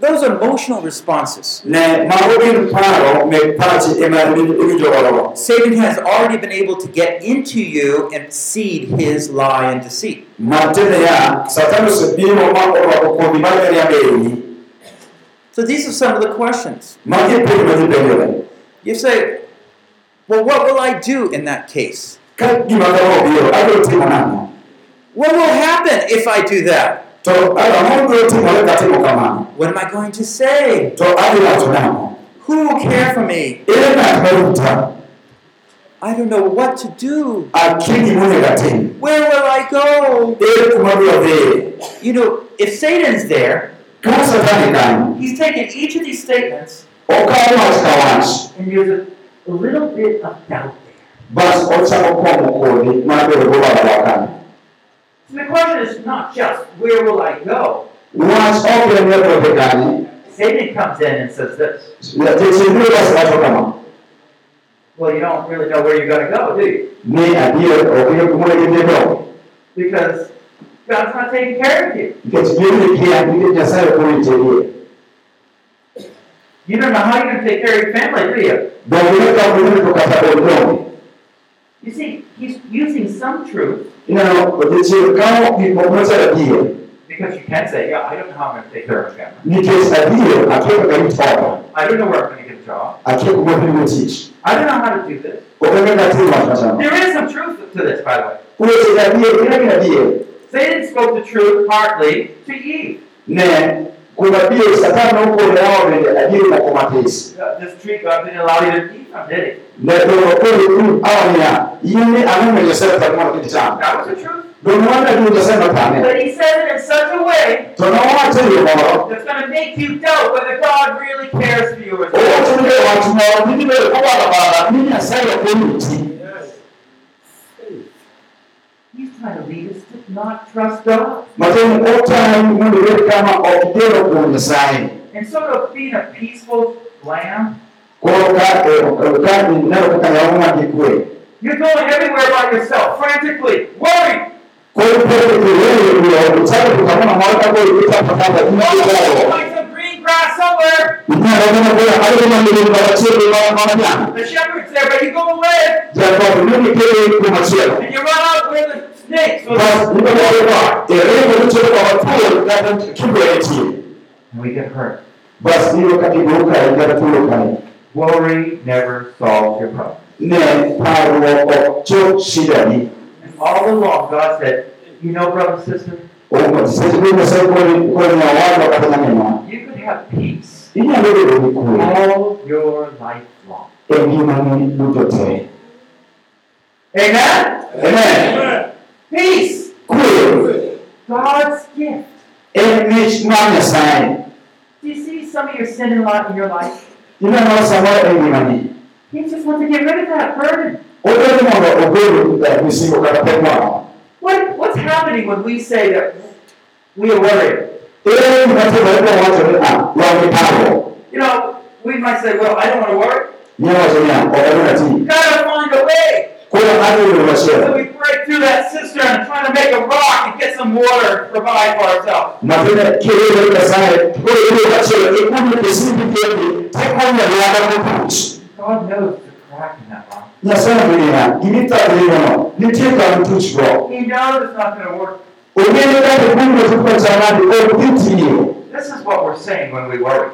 those emotional responses. Satan has already been able to get into you and seed his lie and deceit. So these are some of the questions. You say, well, what will I do in that case? What will happen if I do that? What am I going to say? Who will care for me? I don't know what to do. Where will I go? You know, if Satan's there, he's taking each of these statements and there's a little bit of doubt there. So the question is not just where will I go? once all the be kan Satan comes in and says this. ya te se ni ba sa to kama Well, you don't really know where you're going to go, do you? ni a di o ko ko mo ni de do Because God's not taking care of you. Because really can't, we didn't decide according to you. You don't know how you're going to take care of your family, do you? You see, he's using some truth. You know, people. kao mikomoza idea? Because you can say, yeah, I don't know how I'm going to take care of him. Nikesa dio, akiwa kamtoro. I don't know where I'm going to get a job. Akiwa kwa kumutishi. I don't know how to do this. but There is some truth to this, by the way. Satan spoke the truth partly to Eve kuna bilioni satano huko nao wamejiajiri na kumatesi letorokolu awamina yini anamwenyesera takumana kiti chama domin wannan duk da sai mata ne tunawa ta yi mawa o tun bai wa tunawa nini bai kowa da bara nini a sai ya koyi mutu He's trying to lead us to not trust God. Matendo okuthanyo umuntu wekama okutera okuwa nyasaye instead of being a peaceful lamb You're going everywhere by yourself frantically worried Some green grass somewhere. The shepherd's there, but you go away. And you run out where the snakes. So Basi ndio kwa dereva mtu kwa watu na kibweti. and we get hurt. Basi ndio katigeuka ile tulo pale. Worry never solves your problem. Ne paro cho shida ni. And all along, God said, you know, brother and sister, Omo sisi kwa sababu kwa kwa na watu wakati mema. you could have peace Ina ndio ni kule. all your life long. Engine ni mtoto. Amen? Amen. Peace. God's gift. Mwana sana. Do you see some of your sin in lot in your life? Ina na sawa engine ni. He just wants to get rid of that burden. Oyo ni mwana obero da misigo kwa kwa. What, what's happening when we say that we are worried? Mtu bado watu na wa mipango. You know, we might say, well, I don't want to worry. Nyawa zonya kwa kwa ti. We've got to find a way. Kwa hadi ni So we break through that cistern, trying to make a rock and get some water to provide for ourselves. Mapenda kile ile sana. Kwa hiyo wachia ikuni kisindi pia. Tekwa na yada kupuchi. God knows the crack in that rock. Nyasana dunia imita dunia no. Niteka mtuchi bro. He knows it's not going to work. Umene kati kungo tuko zamani kwa kuti hiyo. This is what we're saying when we worry.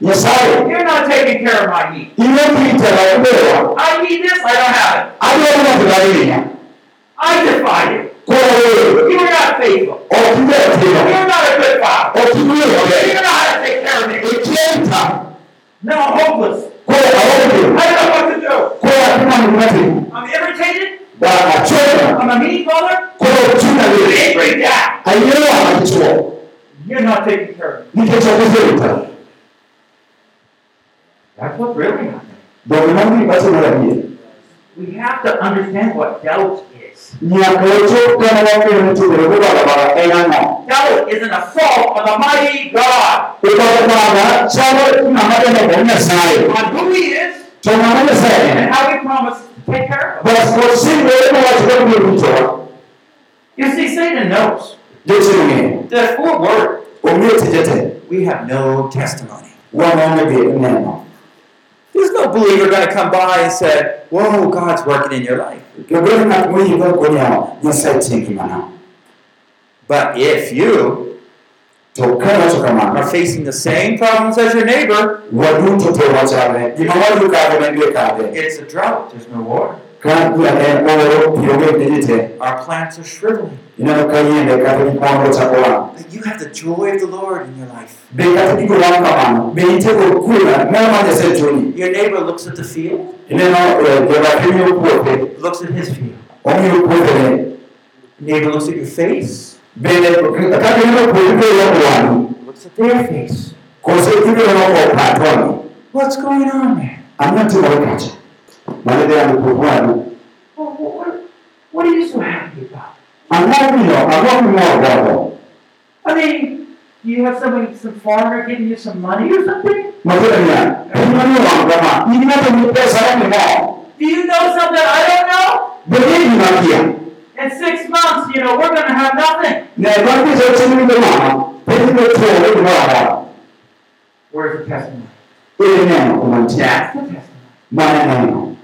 Mali kila kila hizo tuna mipango. Lord, Nyasaye. you're not taking care of my need. Ile pita la kupewa. I need this, I don't have it. Aliyo na tunalia. I mean. I defy you. You're not faithful. Tena. You're not a good father. You wewe. don't know how to take care of me. Ikienta. No, I'm hopeless. I don't know what to do. Kwa hakuna mnati. I'm irritated. I'm a mean tuna I'm angry dad. You're not taking care of me. That's what's really happening. Ndio mimi basi ndio. We have to understand what doubt is. Nyakacho kama wake mtu ndio baba enano. Doubt is an assault on the mighty God, Ukapata chawe tunamada na bwana sai. on who He is, and how He promised to take care of us. Basi kwa sisi ndio watu kwa mtu. You see, Satan knows Jesu ni. that if we're worried, Umete jete. We have no testimony. Wanaona bi neno. There's no believer going to come by and say, Whoa, God's working in your life. Kiburi na mwingi kwa kunya nyasai tingi mana. But if you are facing the same problems as your neighbor, Wadu toto wachave. Imawadu kave na ndio kave. it's a drought. There's no water. Kan ya ne oro yoge ndite. Our plants are shriveling. Ina kayende kave ni kwambo. But you have the joy of the Lord in your life. Beka tiko wanga mana. Beite ko kula na manya setuni. Your neighbor looks at the field, Ineno kwa kimyo kuote. looks at his field. Neighbor looks at your face, Bene kati neno kuote ya looks at their face. Kose kile neno kwa patoni. What's going on there? Amati Mane ya kukwani. well, what, what are you so happy about? Angapi no, angapi mo babo. I mean, do you have somebody, some foreigner giving you some money or something? Matera ya. Kimani wanga ma. Ini mata ni pesa yangu mo. Do you know something I don't know? Bene ni makia. In six months, you know, we're going to have nothing. Na baki za chini ndo mama. Peni ndo tuwe ndo mama. Where's the testimony? Ile neno kumantia. That's the testimony.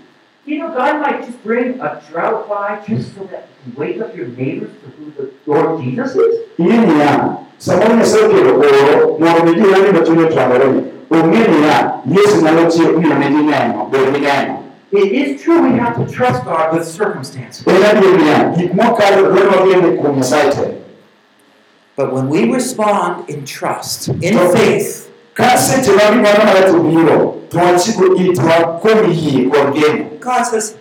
Mane neno. You know, God might just bring a drought by just so that you can wake up your neighbors to who the Lord Jesus is. Ini ya. Sababu ya sauti ya oro. Na umejua nani mtunyo tuangalie. Umeni ya. Yesu na lochi uni umejua neno. It is true we have to trust God with circumstances. Ela ndio ya. Mwaka leo ndio kumsaite. But when we respond in trust, in faith, kasi tebali mwana baratubwiro twakiko itwa komiyi kongeni God says,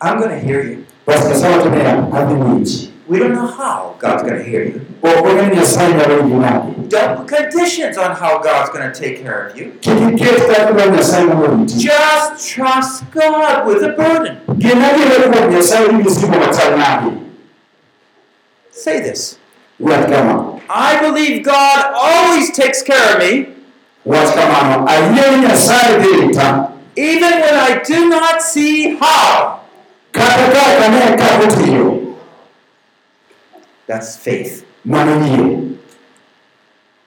I'm going to hear you. basikasaba tumera adi mwingi We don't know how God's going to hear you. okomeni nyasaye nyabalingi nani Don't put conditions on how God's going to take care of you. kikiketutakuba nyasaye mumuliti Just trust God with a burden. genagireko nyasaye w'imizigo batanabi Say this. I believe God always takes care of me, watikamano ayeye nyasaye derita even when I do not see how. kata kaka ne kako tiyo That's faith. mano yie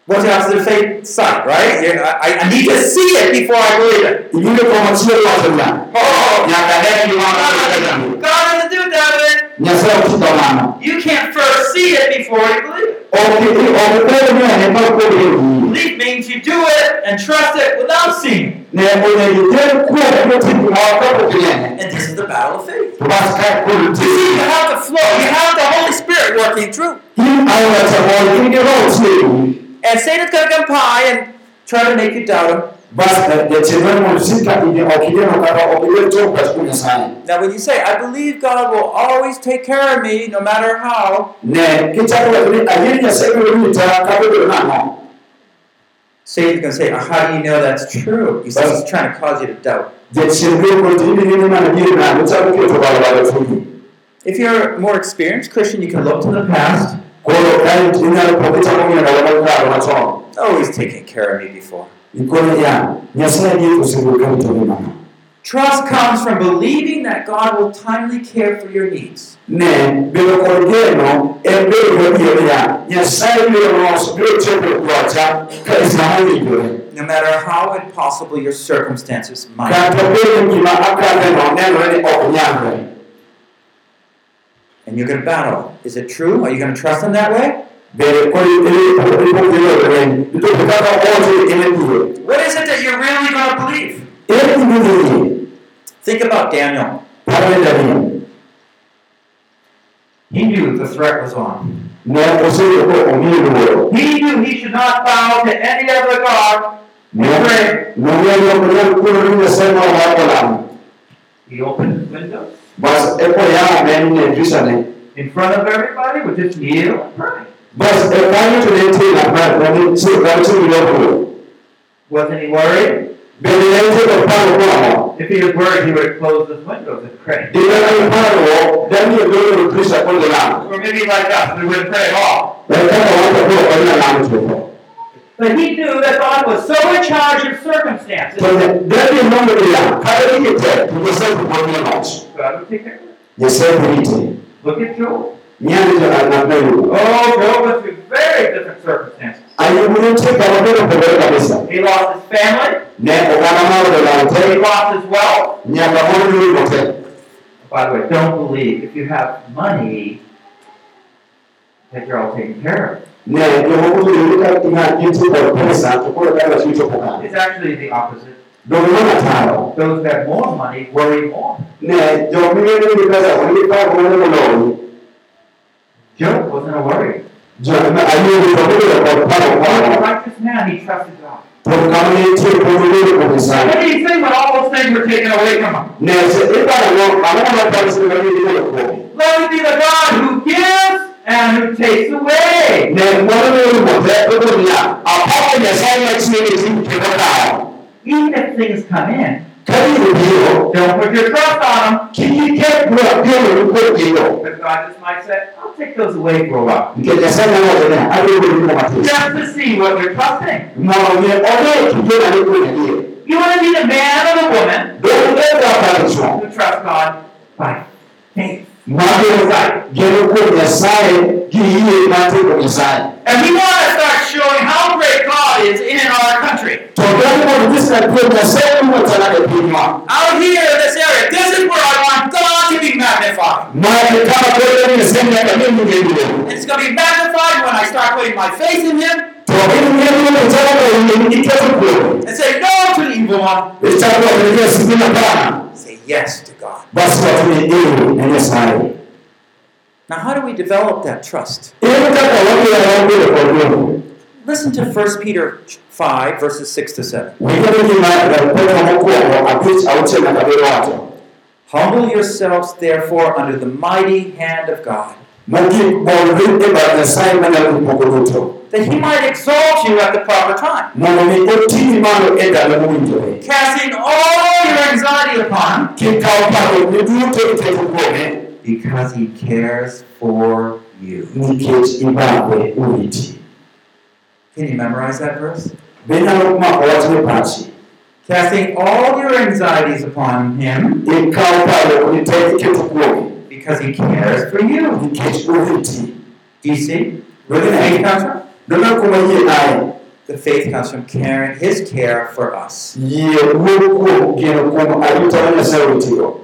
What's the opposite of faith? Sight, right? I, I need to see it before I believe it. ibiro komo chielo wacho niya Oh, nyaka ne gima God, God doesn't do that. Nyasaye ok timo mano You can't first see it before you believe it. ok ok bed ni ane ma kod wiyi Belief means you do it and trust it without seeing it. ne onego iter kuom motim gimoro kapok inene And this is the battle of faith. to bas ka kod You see, you have the flow. You have the Holy Spirit working through. in aora samoro in gi roho tie wiyi And Satan's going to come by and try to make you doubt him. Bas jachien mar mondo sik ka ine ok ineno kata ok iwuoyo tok pach kuom nyasaye Now, when you say, I believe God will always take care of me no matter how, ne kichako wacho ni ayie ni nyasaye biro rita kata obedo nang'o Satan's going to say, "Uh, How do you know that's true? He says he's trying to cause you to doubt. jachien biro kono to in ineno mana diere nang'o chako keto balabala chunyi If you're a more experienced Christian, you can look to the past. koro kae inyalo pok ichako ng'iyo ndalo mokalo machon Oh, he's taken care of me before. Ikono ya nyasaye adier osebedo ka rito gi mano Trust comes from believing that God will timely care for your needs. ne bedo kod geno en bedo gadier niya nyasaye biro loso biro chopo dwacha ka sama owinjore No matter how impossible your circumstances might be. kata bedo gima akadheno nenore ni ok nyalre And you're going to battle. Is it true? Are you going to trust him that way? Bende kod ipogiroreny itopo kaka owacho en adier What is it that you're really going to believe? Think about Daniel. e Daniel He knew the threat was on. ne oseyudo ko omiyo luoro He knew he should not bow to any other God. ne nong'eyo ni ok onyal kuoro ni nyasaye moro mar olamo He opened his windows bas ekoyamo men ne dirisane in front of everybody, would just kneel and pray. Bas e kanyo to ne nitie ng'at ma- ma ni- chi- ma Wasn't he worried? bende ne nitie kod paro moro If he was worried, he would have closed his windows and prayed. Iyana ni paro Daniel dolo dirisa kwenda lamo Or maybe like us, we wouldn't pray at all. na kama watu kwa kwa lamo chuko But he knew that God was so in charge of circumstances, Kwenye Daniel mambo ya kada ni te tungesema kwa kwa nochi God would take care of it. Yesema nite Look at Job. Nyani za anapewa Oh, Job went through very different circumstances. ayubulete kama bado kwa kabisa He lost his family, ne okana maro de la he lost his wealth. nyaka mono ni hotel By the way, don't believe if you have money that you're all taken care of. ne yo moko ni ka ina jinsi kwa pesa to kwa kama chicho kwa It's actually the opposite. do mwana taro Those that have more money worry more. Job wasn't a worry. jo na ayo ni kwa kwa kwa He was a righteous man, he trusted God. kwa kama ni tie kwa ni What do you think when all those things were taken away from him? ne se ipa no ana kwa pesa ni ni kwa Blessed be the God who gives and who takes away. ne mwana ni kwa kwa ni apa ya sai ya chini ni kwa kwa Even if things come in, ni hiyo don't put your trust on them. kiyike kwa hiyo kwa hiyo But God just might say, I'll take those away for a while. Nikijasema wote ne hadi kwa kwa matusi Just to see what you're trusting. mwaone ole kijana ni kwa ndiye You want to be the man or the woman ndio ndio hapa hicho who trusts God by faith. Mwage gero kwa Nyasaye giye mate kwa Nyasaye. And we want to start showing how great God is in our country. Tokeni kwa kisa kwa Nyasaye mwa tana ya pinywa. Out here in this area, this is where I want God to be magnified. Mwage kama kwa ni sema ya mimi ndio. It's going to be magnified when I start putting my faith in Him Tokeni mimi ni tana kwa ni ikazo kwa. and say no to the evil one. Itakuwa ni sisi pana. Say yes to God. Watu ni ndio na Nyasaye. Now, how do we develop that trust? Ile kaka watu ya wangu kwa Mungu. Listen to 1 Peter 5, verses 6 to 7. Wikao ni mara kwa mkoa apich au tena kabla watu. Humble yourselves, therefore, under the mighty hand of God, Mungu bolvinde ba Nyasaye mana kupokoto. that He might exalt you at the proper time, Mono ni otini malo enda na casting all your anxiety upon Him, kikawo paro ni duto iteto kuome because He cares for you. nikech ibagwe uriti Can you memorize that verse? benyalo mako wachne pachi casting all your anxieties upon him ikawo palo uliteki kitu kuomi because he cares for you. Do you see where the faith comes from? dona kuma yie aye The faith comes from caring, his care for us. yie wuok kuom geno kuom arita ma nyasaye oritigo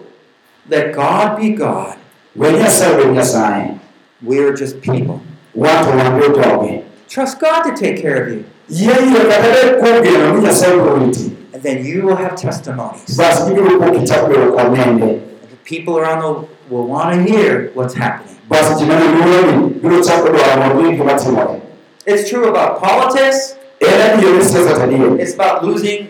Let God be God. we nyasaye bed nyasaye We are just people. wan to be joge Trust God to take care of you. yie yie kata bed kuom geno ni nyasaye biro riti And then you will have testimonies. bas ibiro kuom kichak bedo kod nende The people around the will want to hear what's happening. bas ji mane luoroni biro chako dwaro mondo ong'e gima timore It's true about politics. en adier ni siasa tadier It's about losing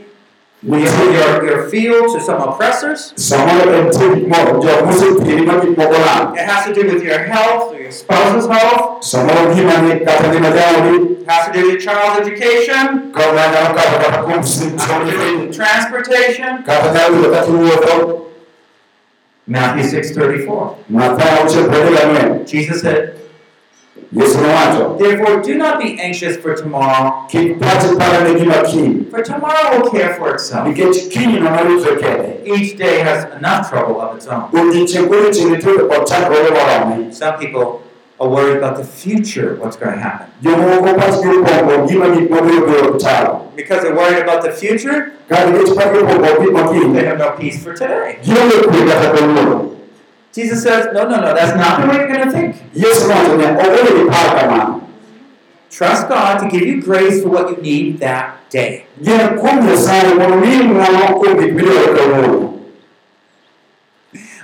your, your, your field to some oppressors. samoro en tie gik moko jok mosepiri ma gik moko lal It has to do with your health or your spouse's health. samoro ngimani kata ngima It has to do with your child's education. ka nyalo kata kata kuom It has to do with transportation. kata nyalo yudo kata iwuotho Matthew 6:34. Mathayo auchiel pradek ang'wen Jesus said, Yesu Therefore, do not be anxious for tomorrow, kik pachi para ne gima kiny for tomorrow will care for itself. nikech kiny no maritre kende Each day has enough trouble of its own. odiechieng' kodiechieng' nitie kod chandruoge morome Some people are worried about the future, what's going to happen. jomoko pachgi opong'o gima gik mabiro biro Because they're worried about the future, ka nikech pachgi opong'o they have no peace for today. gionge kwe kata kawuono Jesus says, no, no, no, that's not the way you're going to think. Yesu nowacho ni obedo gi paro kamano Trust God to give you grace for what you need that day. gen kuom Nyasaye mondo miyi ng'wono kuom gik midwaro kawuono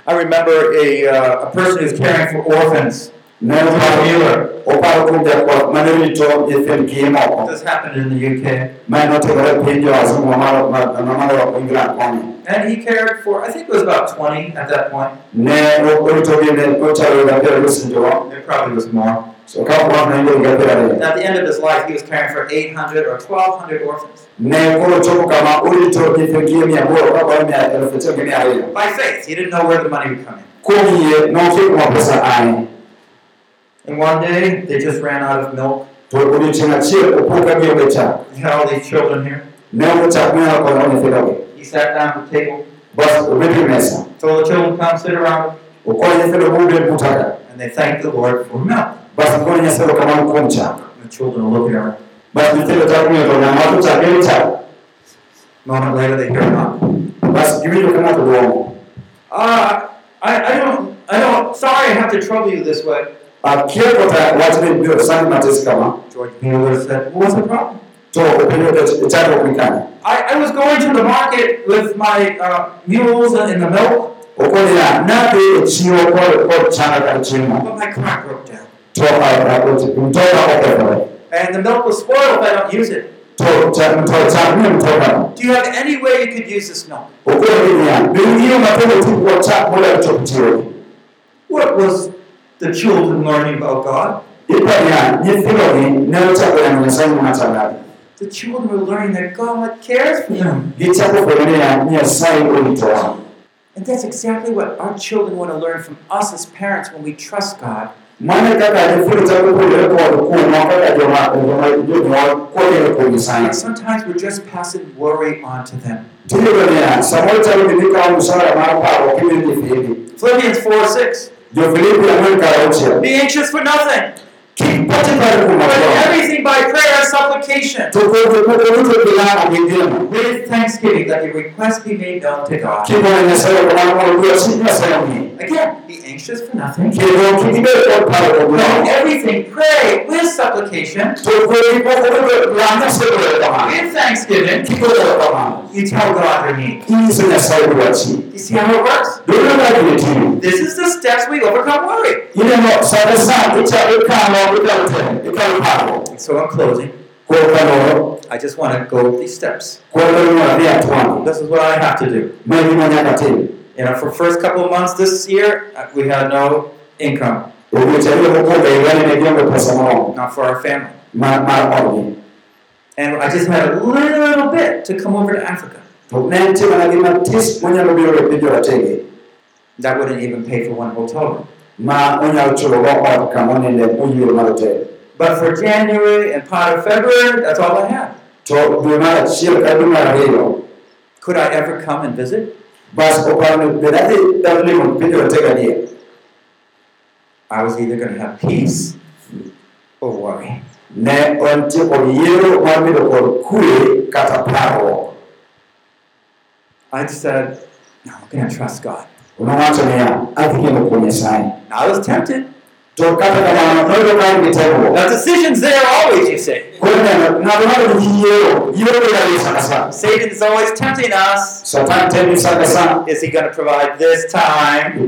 I remember a, uh, a person who's caring for orphans. Oparo oparo kuom jakwath mane rito nyithind kiye moko This happened in the UK. ma notimore e piny jowasungu mamalo England koni And he cared for, I think it was about 20 at that point. ne oritogi ne ochalo ga piero gisinjogo There probably was more. so ka kwath ne iluongo ga piero ariyo And at the end of his life, he was caring for 800 or 1,200 orphans. ne koro chopo kama orito nyithind kiye mia aboro ka goyo mia elufu achiel gi mia ariyo By faith, he didn't know where the money would come in. nokia kuma pesa ae And one day, they just ran out of milk. to odiochieng' achiel opo ka gionge chak You had all these children here. ne onge chak minyalo konyo nyithindogi He sat down at the table, bas obet mesa told the children, come sit around, okonyo nyithindo mobet buta ka and they thanked the Lord for milk. bas gikone nyasaye kamano kuom chak And the children are looking around. bas nyithindo chako ng'iyo to ng'ama wacho chak en chak A moment later, they hear knock. bas giwinjo ka ng'ato duomo Uh, I, I don't, I don't, sorry I have to trouble you this way. Akia kota wachne biro sani matis kama George Mueller said, what's the problem? to openjo chakruok ni kanye I, I was going to the market with my uh, mules and the milk, okoni ya nadhi e chiro kod kod chana kar chiemo but my car broke down. to mtoka okethore And the milk was spoiled if I don't use it. to cha- to chak ne mtokano Do you have any way you could use this milk? okoni niya be iyo matendo ti kod chak moler chop chiro. What was the children learning about God? ipani ya nyithindogi ne ochako yango nyasaye machangadi The children were learning that God cares for them. gichako fwenyo niya And that's exactly what our children want to learn from us as parents when we trust God. mane kaka nyithindo chako puonjore kod kuomwa kaka joma joma jonyuol kogeno kuom And sometimes we're just passing worry on to them. tiyudo niya samoro chalo ni ikawo msara mar paro kiwir nyithindi Philippians 4 6. Jo-filipi ang'wen kar auchiel Be anxious for nothing, kik pachi par kuom but everything by prayer and supplication. to kod koko duto gi lamo gi ngima With thanksgiving, let your requests be made known to God. Kamano mondo dwach Again, be anxious for nothing. kik ibed kod paro kod But in everything, pray with supplication, to kod gik moko duto lam nyasaye goyo kamano with thanksgiving. You tell God your need. inyiso nyasaye dwachi You see how it works? duto kaka itimo This is the steps we overcome worry. ineno sane sa icha- ikano ikano temo ikano paro So in closing, I just want to go these steps. kuom kanoro adhi This is what I have to do. Ma gima nyaka tim You know, for first couple of months this year, uh, we had no income, odiochieng' ariyo mokwongo higani ne gionge pesa moromo not for our family. mar mar odgi And I just had a little bit to come over to Africa. to ne nitie mana gima tis monyalo biro piny joratenge That wouldn't even pay for one hotel room. ma onyalo chulogo ot kama oninde moyiero mar hotel But for January and part of February, that's all I had. to dwe mar achiel ka dwe mar ariyo Could I ever come and visit? Dia I was either going to have peace or worry. ne on ti o yero ma mi do ko kue kata paro I said, no, I'm going to trust God. una wacho ne ya afike no kwenye sai I was tempted. To kata kama no do kan bitego Now, decisions there always, you say. kwenda na na do yero yero ya sana sana Satan's always tempting us. satan temi sana sana Is he going to provide this time?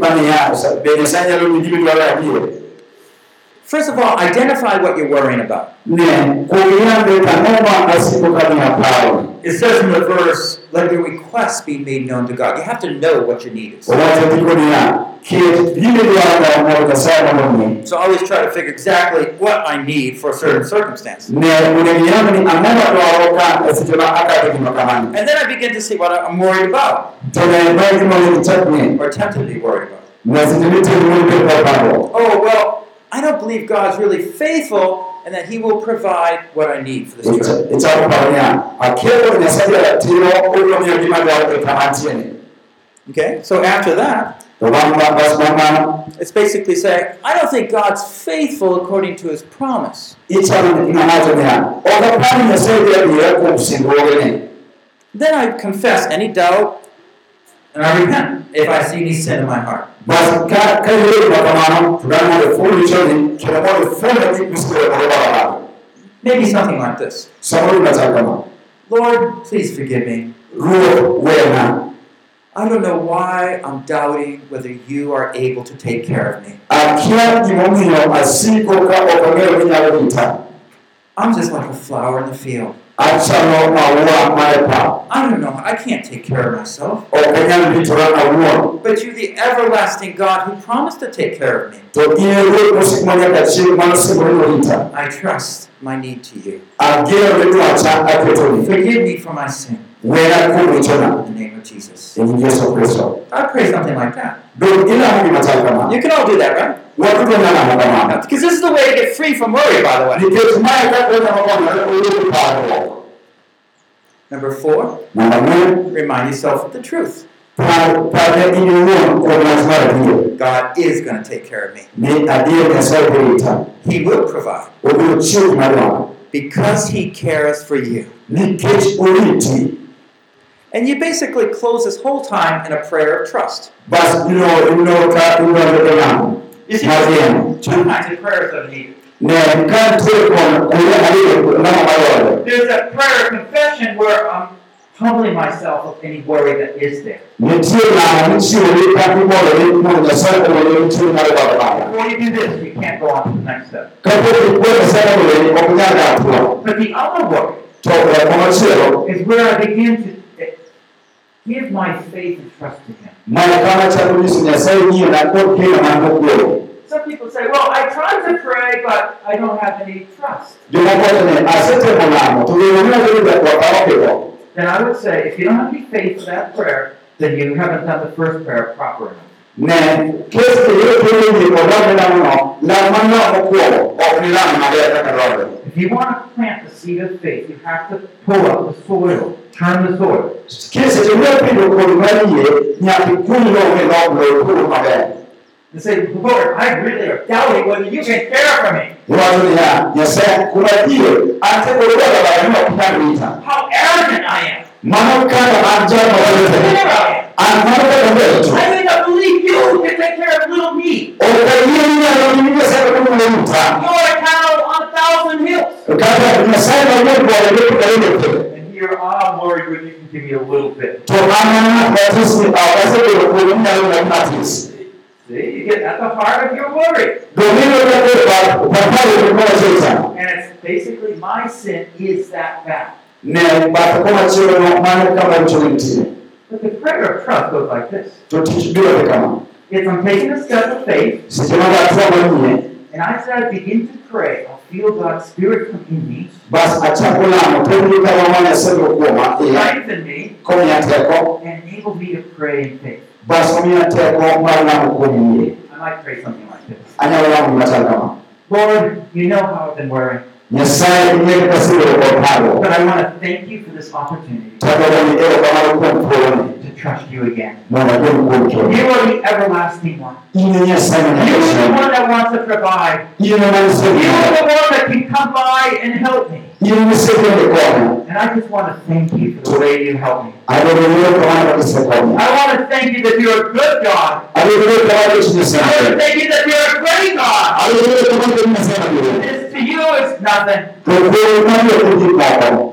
First of all, identify what you're worrying about. ne ko yande kanoma asipo kama paro It says in the verse, let your requests be made known to God. You have to know what your need is. Wacha tikonia kie vile vyanga mwaka sana mwini So always try to figure exactly what I need for a certain circumstance. ne uneniyamu ni amema twaroka esitema akati kimakamani And then I begin to see what I'm worried about tone bagi mwini chakni or tempted to be worried about. na sitimite mwini kwa pano Oh, well, believe God's really faithful and that He will provide what I need for this trip. ichakupanya akero ni sajia tiro ulo myo kimada wa kamantieni Okay? So after that, Wamba bas mama it's basically saying, I don't think God's faithful according to His promise. ichana ina haja ni ya oga pani na sajia ni ya kumsingogene Then I confess any doubt and I repent if I see any sin in my heart. bas ka ka yele makamano tudana de fulu choni kila mo de fulu ni kusiwe kwa baba Maybe something like this Lord, please forgive me. I don't know why I'm doubting whether you are able to take care of me. akia gimomiyo asiko ka okongero minyalo ita I'm just like a flower in the field. Achano maua marepa I don't know. I can't take care of myself. awuon But you're the everlasting God who promised to take care of me. to in ruo musik manyaka chieng' mano simorino ita I trust my need to you. Forgive me for my sin. wera kuom richona In the name of Jesus. nying Yesu Kristo I pray something like that. dong ilamo gima chal kama You can all do that, right? Because this is the way to get free from worry, by the way. nikech mae kaka onyalo konore Number four, namba remind yourself of the truth. par parne in iwuon kuom wach mar adier God is going to take care of me. ni adier Nyasaye biro rita He will provide obiro chiwo gima dwaro because He cares for you. And you basically close this whole time in a prayer of trust. bas ino ino ka idonjo lamo You see, mar there's riemo two kinds of prayers are needed. ne ka nitiere kuom kuonde ariyo lamo madwarore There's a prayer of confession where I'm humbling myself of any worry that is there. nitie lamo michiwore ka ibolore mondo Nyasaye ogone chuny mar dwaro mara Before you do this, you can't go on to the next step. kapok ikwe Nyasaye ogone ok nyal dak tuo But the other worry is where I begin to give my faith and trust to Him. Some people say, well, I tried to pray, but I don't have any trust. Then I would say, if you don't have any faith for that prayer, then you haven't done the first prayer proper enough. ne kes keyudo thuolo yie kod lamo lamono lam manok mokwongo ok ni lam maber kaka dwarore If you want to plant the seed of faith, you have to pull up the soil, turn the soil. kiseche midwa pidho kodhi mar yie nyaka ikuny lowo milok lowo puro maber And say, Lord, I really am doubting whether you can care for me. iwacho niya nyasaye kuom adier an te koro dwaro bayo ni ok nyal rita How arrogant I am. mano kaka an jal mawaletene There I am. an mano kaka I may not believe you can take care of little me. ok ayie ni nyalo ni nyasaye komulo ruta You're a cow on thousand hills. Kaka nyasaye manyien bwore ne kudalene pile And here I'm worried when you can give me a little bit. to an an batis ni ok asebedo kuom nyalo na matis See, you get at the heart of your worry. domino kaka paparo ni koma chesa And it's basically my sin is that bad. ne bath koma chielo no mano kama richo nitie But the prayer of trust goes like this. to tich biro kama If I'm taking a step of faith, seche ma atua manyie and I begin to pray, feel God's Spirit come in me, bas achako lamo to ni kama ma nyasaye biro kuoma iya strengthen me, komiya teko and enable me to pray in faith. bas omiya teko mar lamo kuom yie I might pray something like this. gima chal kama Lord, you know how I've been worrying. Nyasaye nie kaka siro kod paro. But I want to thank you for this opportunity Tagogo ni erokamano kuom thuoloni to trust you again. mondo abed kuom. You are the everlasting one. You are the one that wants to provide. You are the one that can come by and help me. In nisebende kono. And I just want to thank you for the way you help me. Adogo ni erokamano kisekonya. I want to thank you that you're a good God. Adogo ni erokamano kich I want to thank you that you're a great God. Adogo ni erokamano kich Nyasaye mabiro. This to you is nothing. Mano e gik moko.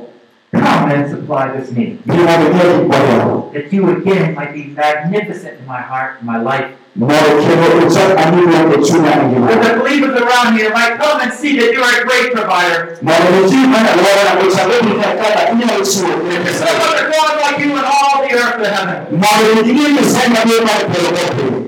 Come and supply this need. Bi mondo imiya gik. That you again might be magnificent in my heart and my life. Mondo kendo ichak animo chunya That the believers around here might come and see that you're a great provider. Mondo ji mana alwora ochak ni kaka inyalo chiwo ne pesa. There's a God like you in all the earth and heaven. Mondo ing'e Nyasaye mabiro mar polo kopiny.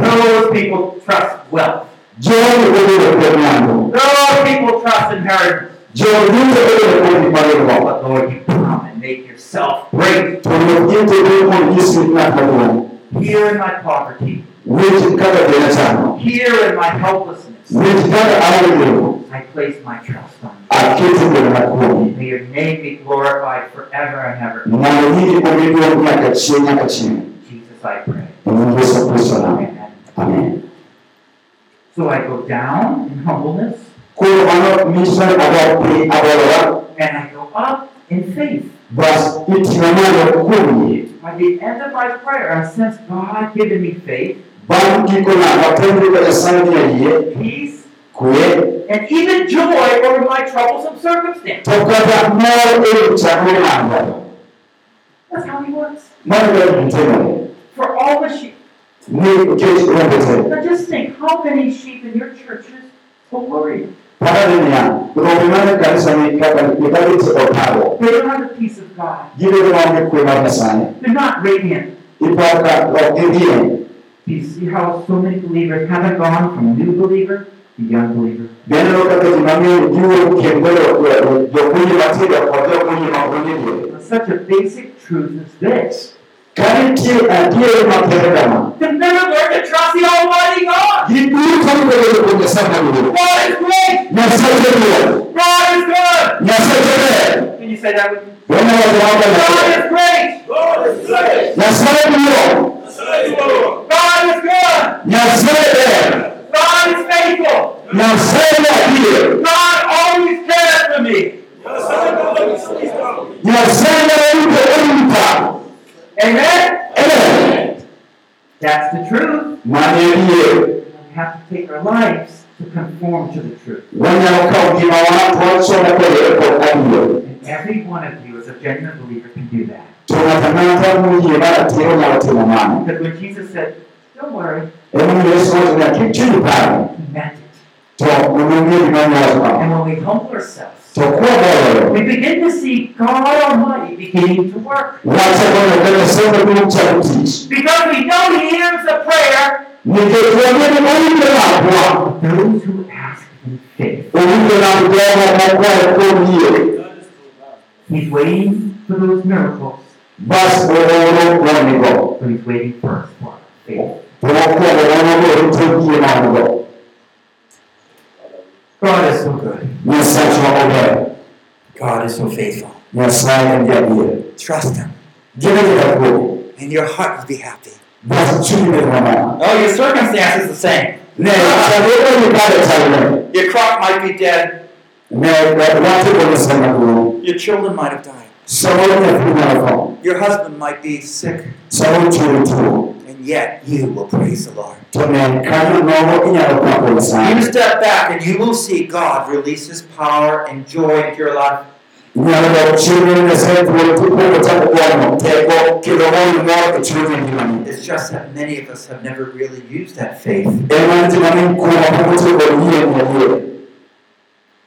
Those people trust wealth. Jogi obedo kuom mwandu. Those people trust inheritance. Jogi duto obedo kuom gik mabedogo. But Lord, you come and make yourself great. To ruoth in to bedo kuom nyis gik ng'at maduong'. Here in my poverty, Winj kaka dena chano. here in my helplessness, Winj kaka aonge geno. I place my trust on Aketo ngimana kuomi. you. May your name be glorified forever and ever. Mondo nyingi omi duong' nyaka chieng' nyaka. Jesus, I pray. Amen. Amen. So I go down in humbleness Koro mano nyiso ni adok piny and I go up in faith. Bas iting'a malo kuom yie. By the end of my prayer, I sense God giving me faith, Bang' gikona wapenjo ka Nyasaye miya yie, peace, kwe, and even joy over my troublesome circumstance. to kata mor wi chandruok. That's how He works. Mano ber gitimore. For all the sheep. Ni nikech rombe te. Now just think, how many sheep in your churches are worried? Rombe mane kanisa ni kaka nikabit othago. They don't have the peace of God. Gibedo maonge kwe mar They're not radiant. Iparo ka ok gidhie. Do you see how so many believers haven't gone from a new believer to young believer? Kaka ji mang'eny giwuok kendo jokunyi matindo kod jokunyi ma ong'e But Such a basic truth is this. Ka nitie adier mapek kama, To never learn to trust the Almighty God. giduto gibedo kuom Nyasaye maduong'. God is great. Nyasaye jaduong'. God is good. Nyasaye jaber. Can you say that with me? Wanyalo wacho God maber. is great. Nyasaye duong'. God is good. Nyasaye ber. God is faithful. Nyasaye ni adier. God always cares for me. Nyasaye nyalo rito orita. Amen? Amen. That's the truth. Mano en yie. We have to take our lives to conform to the truth. Wanyalo kawo ngimawa to wachome kode kod adier. And every one of you, as a genuine believer, can do that. To ng'ato ang'ata moyie mar atiro nyalo timo mano. Because when Jesus said, Don't worry, Emomiyo Yesu wacho ni kik he meant it. To onong'e gima onyalo timo. And when we humble ourselves, we begin to see God Almighty beginning to work. Wachako neno ka Nyasaye maduong' chako tich. Because we know He hears the prayer Nikech wang'e ni owinjo lambwa. those who ask in faith. Lamb jogo mokwayo kuom yie. He's waiting for those miracles, Bas ooro wang'ego. but He's waiting for our faith. To mokwongo wang'ego rito yie mango. God is so good. Nyasachwa ober. God is so faithful. Nyasaye en jadier. Trust Him, Gine gi kuom. and your heart will be happy. Bas chunyi bed mamor. Oh, your circumstance is the same. Ne chandruok ni kare chalre. Your crop might be dead. Ne watimo Nyasaye maduong'. Your children might have died. Samoro nyathi nyalo tho. Your husband might be sick. Samoro chuori tuo. And yet you will praise the Lord. To ne kanyo nogo inyalo pako You step back and you will see God release His power and joy into your life. Inyalo dok chien ne Nyasaye thuolo tikwongo chako gono teko kendo goyo mor e chuny e ngimani. It's just that many of us have never really used that faith. Ema nitie mang'eny kuomwa pok otiyo kod yie ni adier.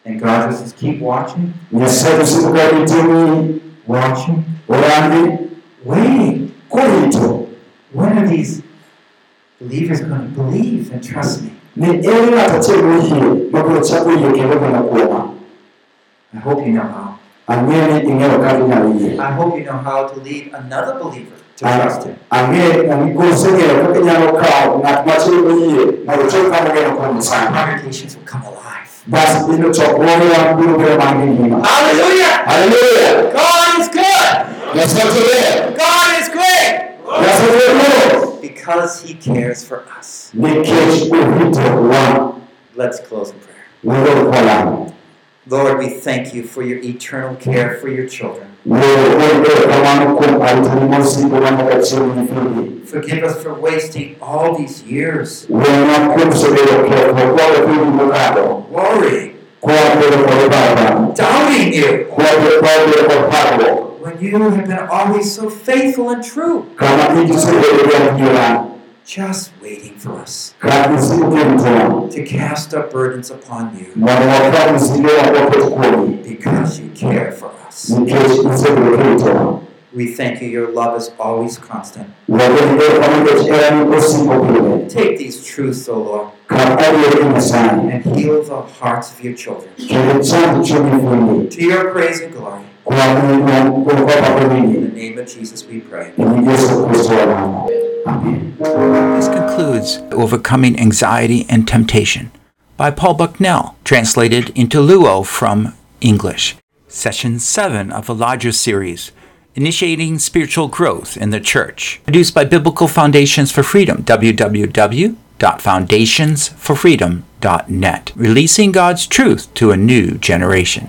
And God says, keep watching, Nyasaye osiko ka nitie ni watching, waiting. When are these believers going to believe and trust me? ni en ng'ato achiel moyie mabiro chako yie kendo geno kuoma. I hope you know how. Ang'e ni ing'eyo kaka. I hope you know how to lead another believer to trust Him. Ang'e koseng'eyo kaka inyalo kawo ng'at machielo moyie mondo chop kama ogeno kuom Nyasaye. Congregations will come alive. basi inochokuona kulugera mangingima Hallelujah! haleluya God is good! yasotolea God is great! yasotolea Because He cares for us. nikesho uvite wa Let's close in prayer. Lord, we thank you for your eternal care for your children. Forgive us for wasting all these years. Worrying, doubting you, when you have been always so faithful and true, just waiting for us to cast our burdens upon you mwana wa kama sikio kwa kwa because you care for us. nikesho isobera kwa We thank you, your love is always constant. wewe kama kachira ni usimopile Take these truths, O Lord, kama aliye sana and heal the hearts of your children. kile chanzo cha mfundi To your praise and glory. Kwa Mungu kwa baba In the name of Jesus we pray. ni Yesu Kristo wa Mungu amen This concludes Overcoming Anxiety and Temptation by Paul Bucknell, translated into Luo from English. Session 7 of a larger series, Initiating Spiritual Growth in the Church, produced by Biblical Foundations for Freedom, www.foundationsforfreedom.net, releasing God's truth to a new generation.